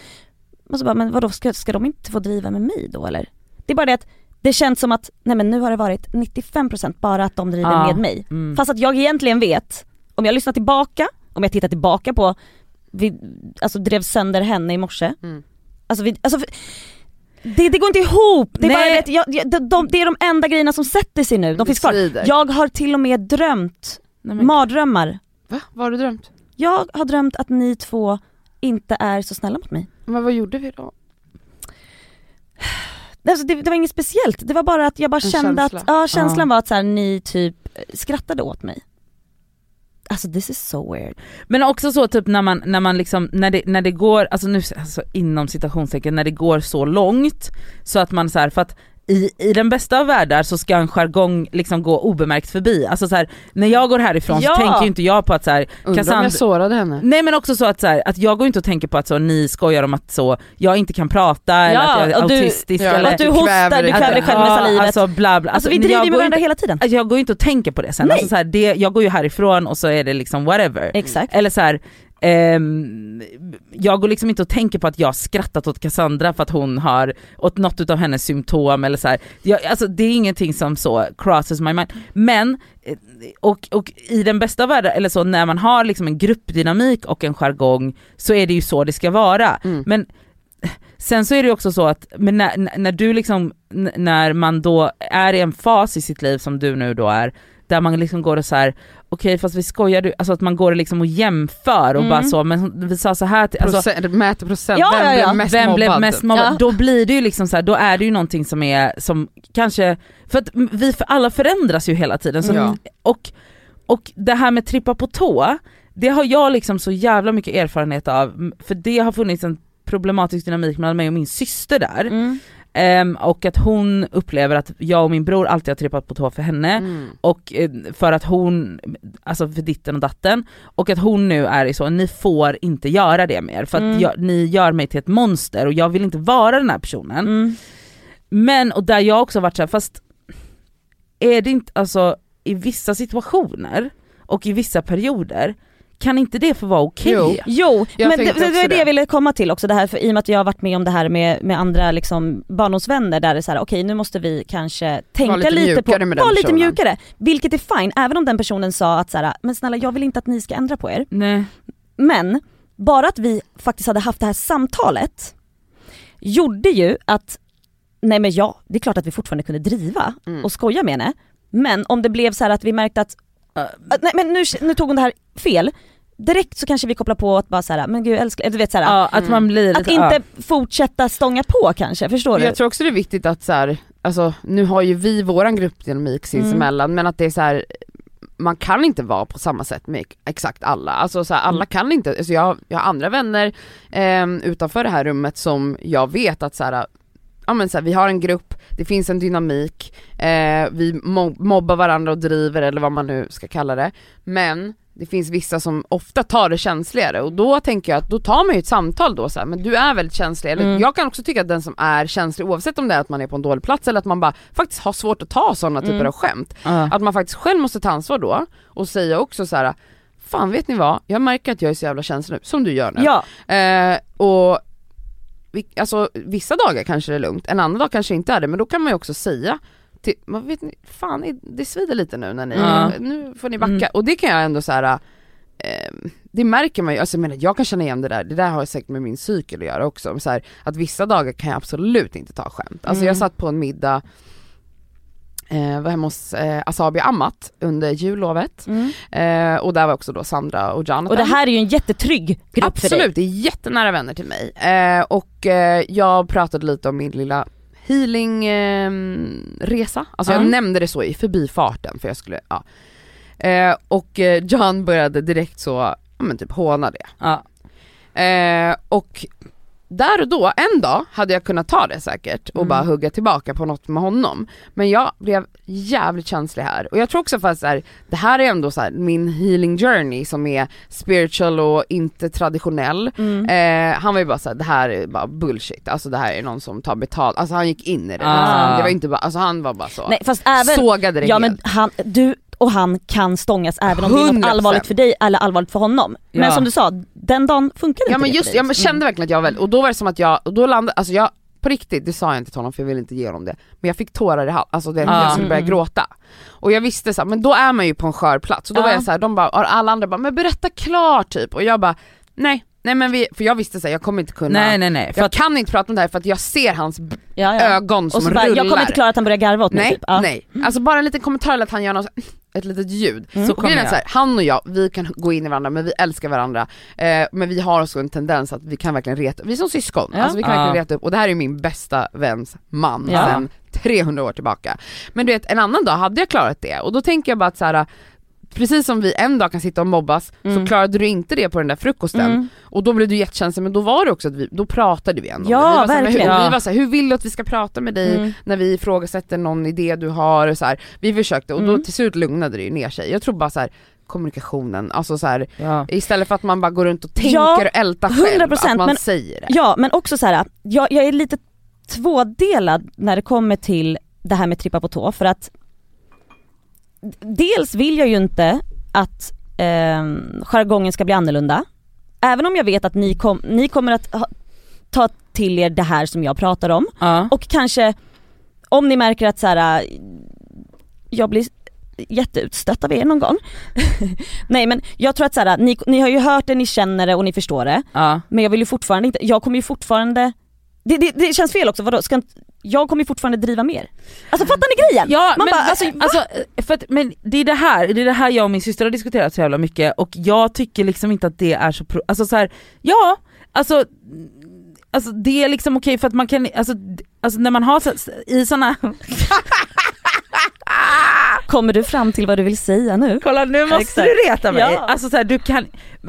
Och så bara, men vadå ska, ska de inte få driva med mig då eller? Det är bara det att det känns som att, nej men nu har det varit 95% bara att de driver Ja. med mig. Mm. Fast att jag egentligen vet, om jag lyssnar tillbaka, om jag tittar tillbaka på, vi alltså drev sönder henne i morse. Mm. Alltså, vi, alltså det, det går inte ihop, det är, Nej. bara, jag, jag, de, de, det är de enda grejerna som sätter sig nu, de finns kvar. Jag har till och med drömt Nej, men- mardrömmar. Va? Vad har du drömt? Jag har drömt att ni två inte är så snälla mot mig. Men vad gjorde vi då? Alltså det, det var inget speciellt, det var bara att jag bara En kände känsla. att, ja känslan Ja. var att så här, ni typ skrattade åt mig. Alltså this is so weird. Men också så typ när man, när man liksom, när det, när det går, alltså nu alltså inom citationstecken, när det går så långt så att man så här, för att i, i den bästa av världar så ska en jargong liksom gå obemärkt förbi. Alltså så här, när jag går härifrån Ja. så tänker ju inte jag på att så här, Undrar om jag sårade henne? Nej men också så att, så här, att jag går inte och tänker på att så, ni skojar om att så, jag inte kan prata eller Ja, att jag är och du- autistisk Ja, eller att du hostar, du kväver dig själv med salivet. Alltså bla bla. Alltså, vi jag driver går med varandra inte- hela tiden. Alltså, jag går ju inte och tänker på det sen, alltså, så här, det, jag går ju härifrån och så är det liksom whatever. Exakt. Eller så ehm, jag går liksom inte och tänker på att jag har skrattat åt Cassandra för att hon har, åt något av hennes symptom eller så. Jag, alltså det är ingenting som så crosses my mind. Men, eh, och, och i den bästa världen, eller så när man har liksom en gruppdynamik och en jargong så är det ju så det ska vara. Mm. Men sen så är det också så att men när, när- du liksom, när man då är i en fas i sitt liv som du nu då är, där man liksom går och så här okej fast vi skojar du, alltså att man går liksom och jämför och Mm. bara så, men vi sa så här till, alltså, Procent, mäter procent, Ja, vem ja, ja. blev mest vem mobbad? blev mest mobbad? Då blir det ju liksom så här, då är det ju någonting som är, som kanske, för att vi för alla förändras ju hela tiden. Så, och, och det här med trippa på tå, det har jag liksom så jävla mycket erfarenhet av, för det har funnits en problematisk dynamik mellan mig och min syster där. Mm. Ehm, och att hon upplever att jag och min bror alltid har trippat på tå för henne Mm. och eh, för att hon, alltså för ditten och datten, och att hon nu är i så, ni får inte göra det mer för att Mm. jag, ni gör mig till ett monster och jag vill inte vara den här personen. Mm. Men, och där jag också varit såhär, fast är det inte, alltså i vissa situationer och i vissa perioder, kan inte det få vara okej? Jo. Jo, Jag men det, det var det jag ville komma till också, det här, för, i och med att jag har varit med om det här med, med andra liksom, barndomsvänner där det är så här: okej nu måste vi kanske tänka lite lite, på, vara lite personen. mjukare. Vilket är fine, även om den personen sa att så här, men snälla jag vill inte att ni ska ändra på er. Nej. Men bara att vi faktiskt hade haft det här samtalet gjorde ju att, nej men ja, det är klart att vi fortfarande kunde driva Mm. och skoja med henne. Men om det blev så här att vi märkte att, att nej men nu, nu tog hon det här fel, direkt så kanske vi kopplar på att bara så här, men gud älskling, du vet så här, Ja, att man blir att lite, inte ja. fortsätta stånga på kanske, förstår du? Jag tror också det är viktigt att så här, alltså nu har ju vi våran gruppdynamik sinsemellan men att det är så här. man kan inte vara på samma sätt med exakt alla, alltså så här, alla Mm. kan inte, alltså jag, jag har andra vänner eh, utanför det här rummet som jag vet att så här, ja men så här, vi har en grupp, det finns en dynamik, eh, vi mo- mobbar varandra och driver eller vad man nu ska kalla det, men det finns vissa som ofta tar det känsligare och då tänker jag att då tar man ju ett samtal då så här, men du är väldigt känslig, eller Mm. jag kan också tycka att den som är känslig oavsett om det är att man är på en dålig plats eller att man bara faktiskt har svårt att ta sådana typer Mm. av skämt, Ja. att man faktiskt själv måste ta ansvar då och säga också så här. Fan vet ni vad, jag märker att jag är så jävla känslig nu, som du gör nu. Ja, Eh, och alltså, vissa dagar kanske det är lugnt, en annan dag kanske inte är det, men då kan man ju också säga till, vad vet ni, fan det svider lite nu när ni, Ja. nu får ni backa. Mm. Och det kan jag ändå så här. Eh, det märker man ju, alltså jag menar jag kan känna igen det där, det där har jag säkert med min cykel att göra också, så här, att vissa dagar kan jag absolut inte ta skämt. Alltså Mm. jag satt på en middag Eh, var hemma hos eh, Asabi Amat under jullovet mm. eh, och där var också då Sandra och Jonathan. och det här är ju en jättetrygg grupp för dig. Absolut, det är jättenära vänner till mig. Eh, och eh, jag pratade lite om min lilla healingresa, alltså jag Ja. nämnde det så i förbifarten för jag skulle, ja. Eh, och eh, John började direkt så, ja men typ håna det. Ja. Eh, och där och då, en dag hade jag kunnat ta det säkert och Mm. bara hugga tillbaka på något med honom. Men jag blev jävligt känslig här och jag tror också att här, det här är ändå så här, min healing journey som är spiritual och inte traditionell. Mm. Eh, han var ju bara såhär, det här är bara bullshit, alltså det här är någon som tar betalt, alltså han gick in i det. Ah. Liksom. Det var inte bara, alltså han var bara så, Nej fast även, sågade det ja helt. men han, du och han kan stångas även om det är något 100%. allvarligt för dig eller allvarligt för honom. Men Ja. som du sa, den dagen funkade Ja inte men det just, för dig, jag men kände verkligen att jag väl, och då var det som att jag, och då landade, alltså jag, på riktigt, det sa jag inte till honom för jag ville inte ge honom det, men jag fick tårar i halsen, alltså det, Ah. jag skulle börja Mm. gråta. Och jag visste så här, men då är man ju på en skör plats, och då var Ja. jag så här, de bara, alla andra bara, men berätta klart typ, och jag bara, nej, nej men vi, för jag visste så här, jag kommer inte kunna, Nej nej nej, jag att, kan inte prata om det här för att jag ser hans ja, ja. ögon som Och så bara, rullar. jag kommer inte klara att han börjar garva åt mig Nej, typ. Ja. nej. Alltså bara en liten kommentar eller att han gör något, ett litet ljud. Mm. så Och kommer grejen är jag. så här, han och jag, vi kan gå in i varandra men vi älskar varandra. Eh, men vi har också en tendens att vi kan verkligen reta, vi är som syskon, Ja. alltså vi kan Ja. verkligen reta upp och det här är min bästa väns man Ja. sedan 300 år tillbaka. Men du vet en annan dag hade jag klarat det och då tänker jag bara att så här. Precis som vi en dag kan sitta och mobbas Mm. så klarade du inte det på den där frukosten Mm. och då blev du jättekänslig men då var det också att vi, då pratade vi ändå. Ja, vi var verkligen. Hur, Ja. vi var så här, hur vill du att vi ska prata med dig Mm. när vi ifrågasätter någon idé du har och så här. Vi försökte och då Mm. till slut lugnade det ju ner sig. Jag tror bara så här kommunikationen, alltså så här, ja. istället för att man bara går runt och tänker Ja, och ältar själv, 100%, att man men- säger det. Ja men också så här, jag, jag är lite tvådelad när det kommer till det här med trippa på tå för att dels vill jag ju inte att eh, jargongen ska bli annorlunda. Även om jag vet att ni, kom, ni kommer att ha, ta till er det här som jag pratar om Ja. och kanske om ni märker att så här, jag blir jätteutstött av er någon gång. Nej men jag tror att så här, ni, ni har ju hört det, ni känner det och ni förstår det. Ja. Men jag vill ju fortfarande inte, jag kommer ju fortfarande det, det, det känns fel också, vadå? Ska jag kommer fortfarande driva mer. Alltså fattar ni grejen? Ja Man men, bara, alltså, alltså, för att, men det är det här, det är det här jag och min syster har diskuterat så jävla mycket och jag tycker liksom inte att det är så, alltså så här, ja, alltså Alltså det är liksom okej för att man kan, alltså, alltså när man har så, i såna Kommer du fram till vad du vill säga nu? Kolla nu måste Exakt. du reta mig. Ja. Alltså så här, du kan,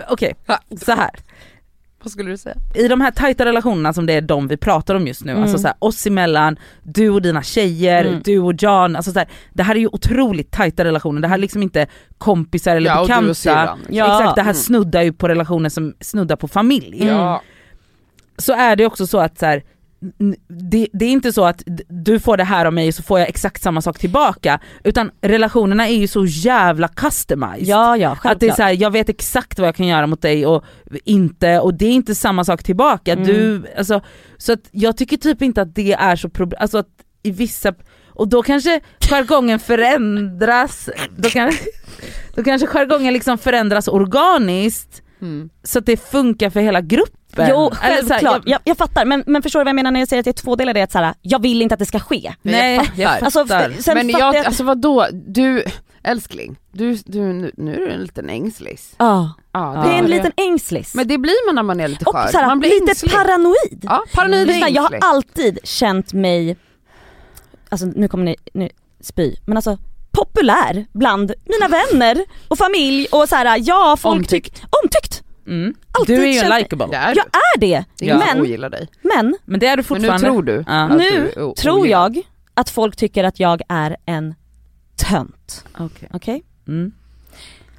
okej så här. Vad skulle du säga? I de här tajta relationerna som det är de vi pratar om just nu, Mm. alltså så här, oss emellan, du och dina tjejer, Mm. du och John, alltså så här, det här är ju otroligt tajta relationer, det här är liksom inte kompisar eller Ja och du bekanta. och syrran. Ja. Exakt, det här Mm. snuddar ju på relationer som snuddar på familj. Ja. Så är det också så att så här, det, det är inte så att du får det här av mig så får jag exakt samma sak tillbaka, utan relationerna är ju så jävla customized. Ja ja, självklart. Att det är så här, jag vet exakt vad jag kan göra mot dig och inte, och det är inte samma sak tillbaka. Mm. Du, alltså, så att jag tycker typ inte att det är så problem, alltså att i vissa, och då kanske jargongen förändras, då, kan, då kanske jargongen liksom förändras organiskt Mm. så att det funkar för hela gruppen. Jo Eller så här, självklart, jag- jag, jag fattar men, men förstår du vad jag menar när jag säger att det är två delar? Det är att så här, jag vill inte att det ska ske. Nej, jag jag fattar. Alltså, fattar. f- sen Men jag, jag att- alltså vadå, du älskling, du, du, nu, nu är du en liten ängslis. Ja, Ja, det är en det. liten ängslis. Men det blir man när man är lite och skör. så här, man blir lite ängslig. paranoid. Ja, paranoid och Lyssna, jag har alltid känt mig, alltså nu kommer ni nu, spy, men alltså populär bland mina vänner och familj och så här, ja folk Omtyckt. tycker, omtyckt, Mm. Alltid Du är ju likeable. Jag är det. som Men, ogillar dig. men Men det är du Men nu fortfarande. tror du Ja. nu du tror jag att folk tycker att jag är en tönt. Okej. Okej? Mm.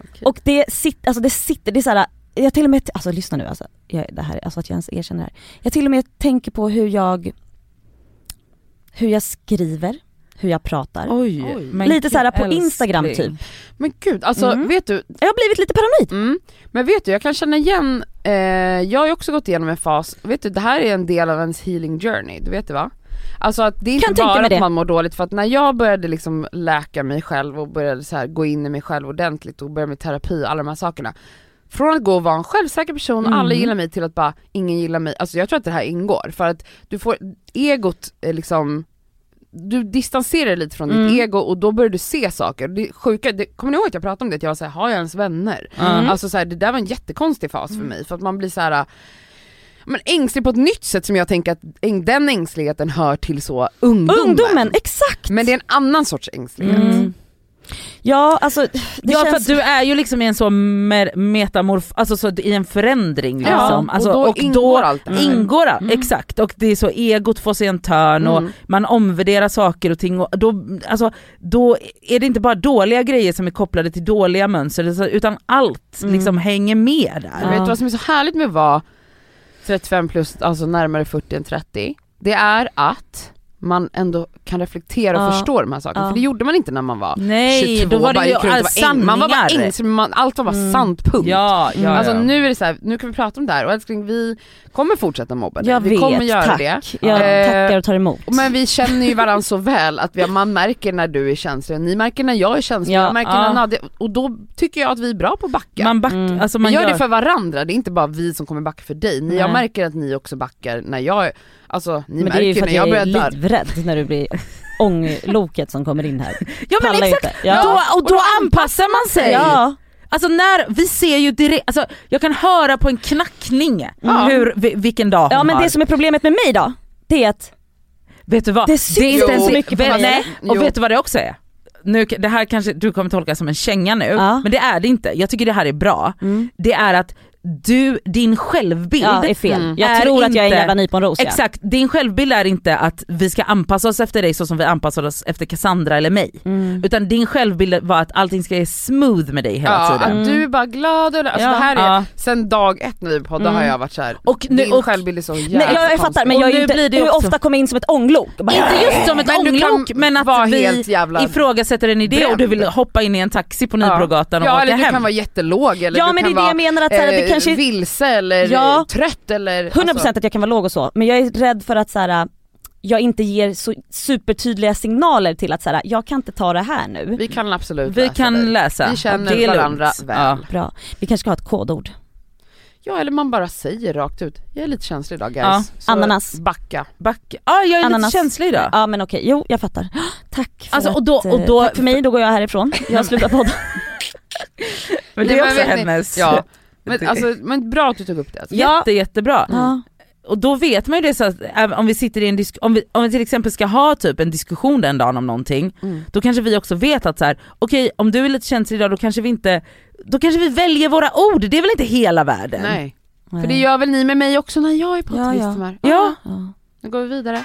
Okej. Och det sitter, alltså det sitter, det är såhär, jag till och med, alltså lyssna nu alltså, jag, det här, alltså att jag ens erkänner det här. Jag till och med tänker på hur jag, hur jag skriver, hur jag pratar. Oj, Oj. Lite såhär på älskling. Instagram typ. Men gud, alltså Mm. vet du, Jag har blivit lite paranoid. mm, men vet du jag kan känna igen, eh, jag har ju också gått igenom en fas, vet du det här är en del av ens healing journey, du vet det va? Alltså att det är inte bara att man mår dåligt för att när jag började liksom läka mig själv och började så här gå in i mig själv ordentligt och börja med terapi och alla de här sakerna från att gå och vara en självsäker person, Mm. alla gillar mig till att bara ingen gillar mig, alltså jag tror att det här ingår för att du får egot liksom du distanserar dig lite från ditt Mm. ego och då börjar du se saker. Det sjuka, det, kommer ni ihåg att jag pratade om det? Att jag var såhär, har jag ens vänner? Mm. Alltså så här, det där var en jättekonstig fas för mig för att man blir så här. Men ängslig på ett nytt sätt som jag tänker att den ängsligheten hör till så ungdomen. Ungdomen, exakt! Men det är en annan sorts ängslighet. Mm. Ja alltså ja för känns... att du är ju liksom i en så mer metamorf, alltså så i en förändring Ja, liksom. alltså, och då ingår allt det här. ingår Mm. exakt och det är så egot får sig en törn och Mm. man omvärderar saker och ting och då, alltså, då är det inte bara dåliga grejer som är kopplade till dåliga mönster så- utan allt Mm. liksom hänger med där. Men Vet du vad som är så härligt med att vara 35 plus, alltså närmare 40 än 30? Det är att man ändå kan reflektera och Ja. förstå de här sakerna, Ja. för det gjorde man inte när man var Nej 22 då var det bara ju och var äng- Man var bara sanningar. ängslig, allt var bara Mm. sant punkt. Ja, ja, Alltså nu är det så här, nu kan vi prata om det här och älskling vi kommer fortsätta mobba dig. jag vi vet, kommer göra tack. det. Jag Eh, tackar och tar emot. Men vi känner ju varandra så väl att vi, man märker när du är känslig och ni märker när jag är känslig, Ja, jag märker ja. när Nadia, och då tycker jag att vi är bra på att backa. Man back, Mm. alltså vi man gör, det för varandra, det är inte bara vi som kommer backa för dig. Ni, jag märker att ni också backar när jag, alltså ni Men det är ju märker för när att jag jag börjar är darra. livrädd när du blir ångloket som kommer in här. Ja men Pallar exakt, inte. Ja. då, och då anpassar man sig. Ja. Alltså när, vi ser ju direkt, alltså jag kan höra på en knackning Ja. hur, vi- vilken dag hon ja men har. det som är problemet med mig då, det är att Vet du vad? Det syns inte så mycket på mig, nej? Och Jo. vet du vad det också är? Nu, det här kanske du kommer tolka som en känga nu, Ja. men det är det inte. Jag tycker det här är bra. mm, Det är att du, din självbild ja, är fel. Mm. Jag är tror att jag är en inte- jävla nyponros ja. Exakt, din självbild är inte att vi ska anpassa oss efter dig så som vi anpassar oss efter Cassandra eller mig. Mm. Utan din självbild var att allting ska vara smooth med dig hela Ja, tiden. att du är bara glad och alltså Ja. det här är, Ja. sen dag ett när vi poddar Mm. har jag varit såhär, Och nu- din och- självbild är så jävla Men jag, jag fattar men jag är inte, blir det hur också- ofta kommer jag in som ett ånglok? Bara, Inte just som ett Men ånglok men att vi helt jävla ifrågasätter en idé och du vill hoppa in i en taxi på Nybrogatan och Ja åka eller du hem. kan vara jättelåg eller Ja men det är det jag menar att det kanske vilse eller Ja. trött eller 100% alltså, att jag kan vara låg och så, men jag är rädd för att så här, jag inte ger så supertydliga signaler till att så här, jag kan inte ta det här nu. Vi kan absolut Vi läsa kan dig. läsa. Vi känner Det varandra lugnt. väl. Ja. Bra. Vi kanske ska ha ett kodord. Ja eller man bara säger rakt ut, jag är lite känslig idag guys. Ja. Så Ananas. Backa. Back. Ja jag är Ananas. lite känslig idag. Ja men okej, jo jag fattar. Tack för Alltså, att, och då- och eh, då- tack för mig, då går jag härifrån. Jag slutar podda. Men det är också ni- hennes. Ja. Men, alltså, men bra att du tog upp det. Alltså. Ja. Jätte, jättebra. Ja. och då vet man ju det så att om vi sitter i en disk- om, vi, om vi till exempel ska ha typ en diskussion den dagen om någonting, Mm. då kanske vi också vet att så här, okej om du är lite känslig idag då kanske vi inte, då kanske vi väljer våra ord, det är väl inte hela världen? Nej, för det gör väl ni med mig också när jag är på Ja, ett ja. visst humör. Ja. Ja. Nu går vi vidare.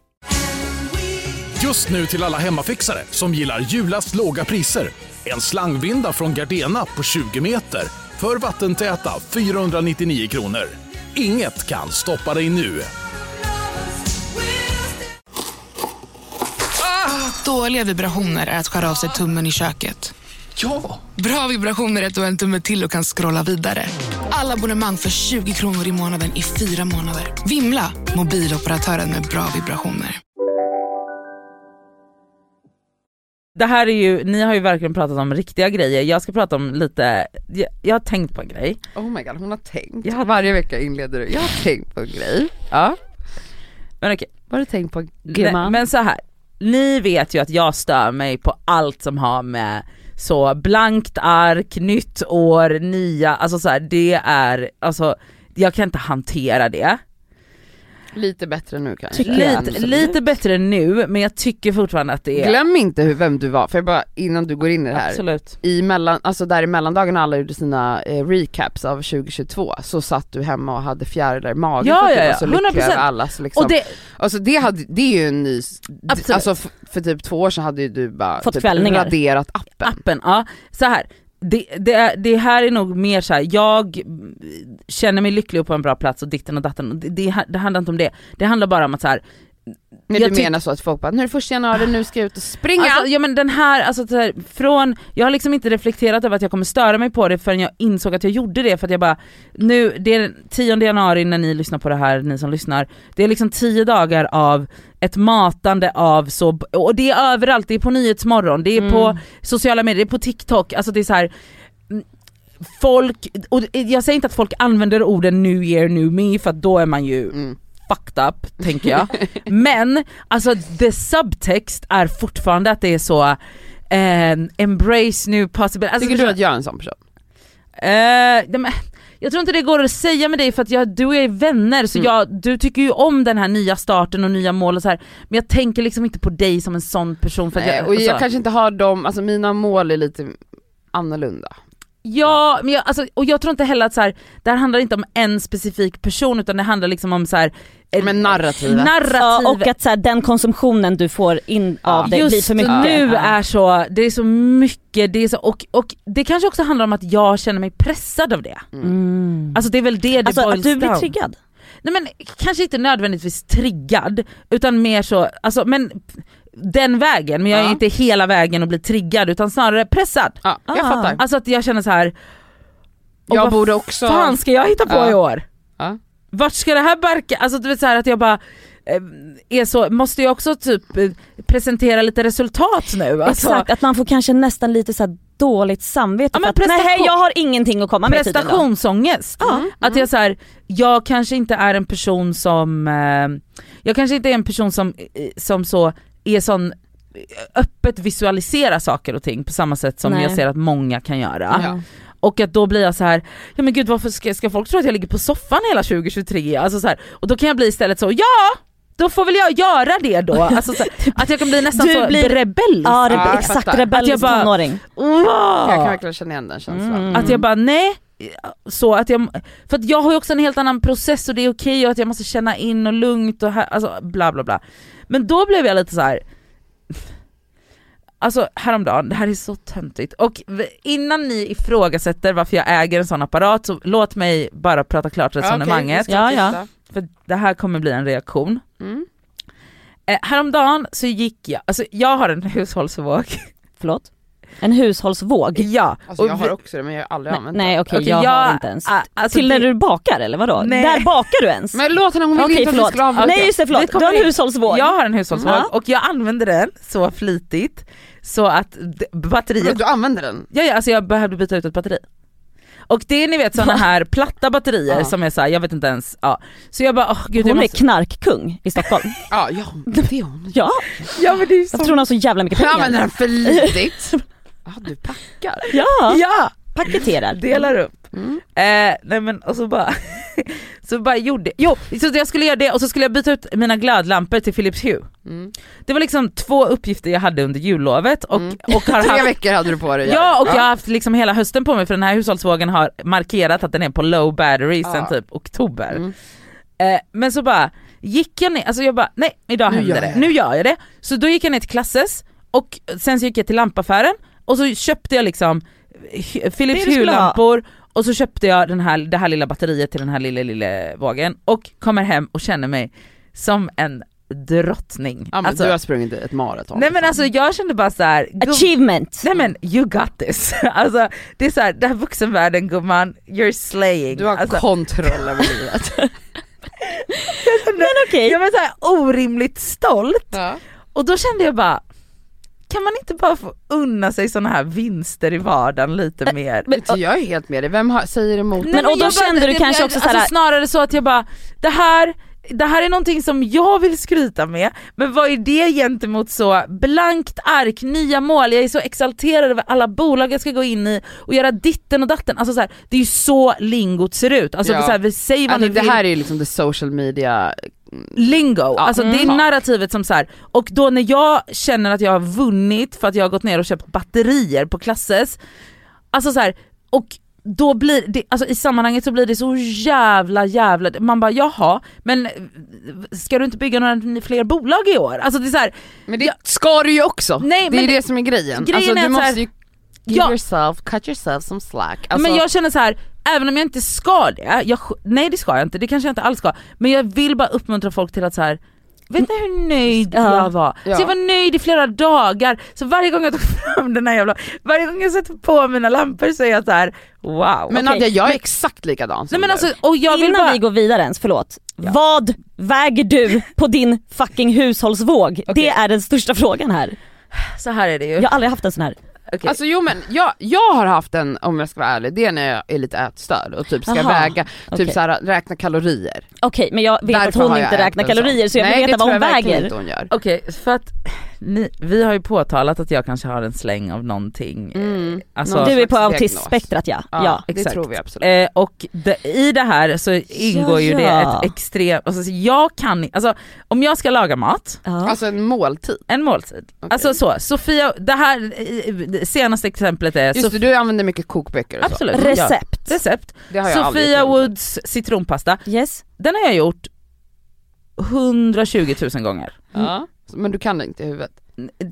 Just nu till alla hemmafixare som gillar julast låga priser. En slangvinda från Gardena på 20 meter för vattentäta 499 kronor. Inget kan stoppa dig nu. Dåliga vibrationer är att skära av sig tummen i köket. Ja! Bra vibrationer är att du har en tumme till och kan scrolla vidare. Alla abonnemang för 20 kronor i månaden i fyra månader. Vimla! Mobiloperatören med bra vibrationer. Det här är ju, ni har ju verkligen pratat om riktiga grejer, jag ska prata om lite, jag, jag har tänkt på en grej. Oh my god, hon har tänkt. Jag Varje vecka inleder du, jag har tänkt på en grej. Ja, Men okej, vad har du tänkt på gumman? men så här. ni vet ju att jag stör mig på allt som har med så blankt ark, nytt år, nya, alltså så här, det är, alltså jag kan inte hantera det. Lite bättre nu kanske. Lite, lite bättre nu men jag tycker fortfarande att det är... Glöm inte hur, vem du var, för jag bara innan du går in i det här. Absolut. I mellan, alltså där i mellandagarna alla gjorde sina eh, recaps av 2022 så satt du hemma och hade fjärilar i magen Ja, för att ja, du ja, så lycklig 100%. över allas liksom. Och det, Alltså det, hade, det är ju en ny, Absolut. alltså för, för typ två år sedan hade ju du bara Fått typ raderat appen. appen, ja. Så här. Det, det, det här är nog mer så här. jag känner mig lycklig och på en bra plats och ditten och datten, det, det, det handlar inte om det. Det handlar bara om att så här, men jag du menar så att folk bara, nu är det första januari, nu ska jag ut och springa! Alltså, ja men den här, alltså så här, från, jag har liksom inte reflekterat över att jag kommer störa mig på det förrän jag insåg att jag gjorde det för att jag bara, nu, det är den 10 januari när ni lyssnar på det här, ni som lyssnar, det är liksom 10 dagar av ett matande av så, och det är överallt, det är på Nyhetsmorgon, det är Mm. på sociala medier, det är på TikTok, alltså det är så här. mm, Folk, och jag säger inte att folk använder orden new year new me för att då är man ju Mm. Fucked up tänker jag. Men alltså the subtext är fortfarande att det är så eh, embrace new possibility. Alltså, Tycker du att jag är en sån person? Eh, men, jag tror inte det går att säga med dig för att jag, du och jag är vänner så Mm. jag, du tycker ju om den här nya starten och nya mål och så här. men jag tänker liksom inte på dig som en sån person för Nej, jag, och jag alltså, kanske inte har dem, alltså mina mål är lite annorlunda. Ja, men jag, alltså, och jag tror inte heller att så här, det här handlar inte om en specifik person utan det handlar liksom om så här, eh, Men narrativet. narrativ. Ja, och att så här, den konsumtionen du får in av det blir Just för mycket. nu Ja. är så, det är så mycket, det är så, och, och det kanske också handlar om att jag känner mig pressad av det. Mm. Alltså det är väl det det Alltså boils att du blir down. triggad. Nej men kanske inte nödvändigtvis triggad, utan mer så, alltså men den vägen, men jag är Ja. inte hela vägen och blir triggad utan snarare pressad. Ja, jag Ah. fattar. Alltså att jag känner så här. Jag vad borde också... fan ska jag hitta på Ja. i år? Ja. Vart ska det här barka? Alltså du vet så här att jag bara eh, är så, måste jag också typ eh, presentera lite resultat nu? Alltså, Exakt, att man får kanske nästan lite så här dåligt samvete Ja, för att nej prestation- jag har ingenting att komma med tydligen då. prestationsångest. Ja. Att jag så här, jag kanske inte är en person som, eh, jag kanske inte är en person som, eh, som så är sån öppet visualisera saker och ting på samma sätt som Nej. jag ser att många kan göra. Ja. Och att då blir jag så här, ja men gud varför ska, ska folk tro att jag ligger på soffan hela 2023? Alltså så här, och då kan jag bli istället så, ja! Då får väl jag göra det då. Alltså så här, att jag kan bli nästan Du så blir- rebellisk. Ja, det Ja, exakt rebellisk Att jag bara- tonåring. Wow! Jag kan verkligen känna igen den känslan. Mm. Att jag bara nej, så att jag, för att jag har ju också en helt annan process och det är okej och att jag måste känna in och lugnt och här, alltså bla bla bla. Men då blev jag lite så här. Alltså häromdagen, det här är så töntigt. Och innan ni ifrågasätter varför jag äger en sån apparat så låt mig bara prata klart resonemanget. Ja, ska Ja, tysta. För det här kommer bli en reaktion. Mm. Eh, häromdagen så gick jag, alltså jag har en hushållsvåg. Förlåt? En hushållsvåg? Ja. Alltså och jag har också det men jag har aldrig Nej, använt nej det. okej Okej, jag, jag- har inte ens. alltså Till det- när du bakar eller vadå? Nej. Där bakar du ens? Men låt henne, hon vill Okej inte att vi förlåt. ska avbryta. Nej just det förlåt, du kommer har en hushållsvåg. Jag har en hushållsvåg Ja. och jag använder den så flitigt så att batteriet Men Du använder den? Ja, ja alltså jag behövde byta ut ett batteri. Och det är ni vet såna här platta batterier Ja. som är såhär, jag vet inte ens, ja. Så jag bara åh gud jag Hon är måste... knarkkung i Stockholm. Ja, ja det är hon. ja, Ja men det är ju jag tror hon har så jävla mycket Jag använder pengar. den flitigt. Ja du packar. Ja, Ja! paketerar. Delar upp. Mm. Eh, nej men och så bara, så bara gjorde, jo så jag skulle göra det och så skulle jag byta ut mina glödlampor till Philips Hue. Mm. Det var liksom två uppgifter jag hade under jullovet och, Mm. och har Tre haft veckor hade du på dig Ja och jag har haft liksom hela hösten på mig för den här hushållsvågen har markerat att den är på low battery sen Ja. typ oktober. Mm. Eh, men så bara gick jag ner, alltså jag bara nej idag Nu händer gör det, jag det. nu gör jag det. Så då gick jag ner till Klasses och sen så gick jag till lampaffären och så köpte jag liksom Philips. Hue-lampor och så köpte jag den här, det här lilla batteriet till den här lilla lilla vågen och kommer hem och känner mig som en drottning. Ja, men alltså, du har sprungit ett maraton. nej men alltså jag kände bara så här, Achievement! Nej men you got this. Alltså det är såhär, det här vuxenvärlden gumman, you're slaying. Du har alltså, kontroll över livet. Men okej, jag var såhär orimligt stolt ja. och då kände jag bara, kan man inte bara få unna sig såna här vinster i vardagen lite mer? men, Men, jag är helt med dig, vem har, säger emot? Nej, Men och då jag kände du jag- kanske jag- också alltså, såhär- snarare så att jag bara, det här det här är någonting som jag vill skryta med, men vad är det gentemot så blankt ark, nya mål, jag är så exalterad över alla bolag jag ska gå in i och göra ditten och datten. Alltså så här, det är ju så lingot ser ut. Alltså Ja. så här, vi säger vad Alltså, ni det vill, här är ju liksom the social media, lingo, alltså det är Mm. narrativet som så här. och då när jag känner att jag har vunnit för att jag har gått ner och köpt batterier på Klasses, alltså så här, och då blir det, alltså i sammanhanget så blir det så jävla jävla, man bara jaha, men ska du inte bygga några fler bolag i år? Alltså det är så här, men det ska du ju också. Nej, det är ju det som är grejen. Grejen alltså, är du så här- måste ju give Ja. yourself, cut yourself some slack. Alltså, men jag känner så här. även om jag inte ska det, jag, nej det ska jag inte, det kanske jag inte alls ska, men jag vill bara uppmuntra folk till att så här. Vet ni hur nöjd Ja. jag var? Ja. Så jag var nöjd i flera dagar, så varje gång jag tog fram den här jävla, varje gång jag sätter på mina lampor så är jag så här: wow. men okej. Nadja jag är Men- exakt likadan som Nej men alltså, och jag vill innan bara, vi går vidare ens, förlåt. Vad väger du på din fucking hushållsvåg? Det Okej. är den största fråågan här. så här är det ju. Jag har aldrig haft en sån här. Okej. Alltså jo men jag, jag har haft en, om jag ska vara ärlig, det är när jag är lite ätstörd och typ ska Aha, väga, typ såhär räkna kalorier. Okej men jag vet Därför att hon inte räknar kalorier så jag vill Nej, veta det vad tror hon jag verkligen väger. inte hon gör. Okej, för att ni, vi har ju påtalat att jag kanske har en släng av någonting. Mm. Alltså, Du är på autismspektrat ja. Ja, ja. det exakt. tror vi absolut. Eh, och det, i det här så ingår ju det ja. ett extremt, alltså, så jag kan alltså om jag ska laga mat, ja. Alltså en måltid. en måltid. Okej. Alltså så, Sofia, det här eh, det senaste exemplet är Just Sof- det, du använder mycket kokböcker och så. Absolut. Recept. Ja, recept. Det har jag aldrig Sofia. Woods citronpasta, Yes. den har jag gjort 120 000 gånger. Ja. Men du kan det inte i huvudet?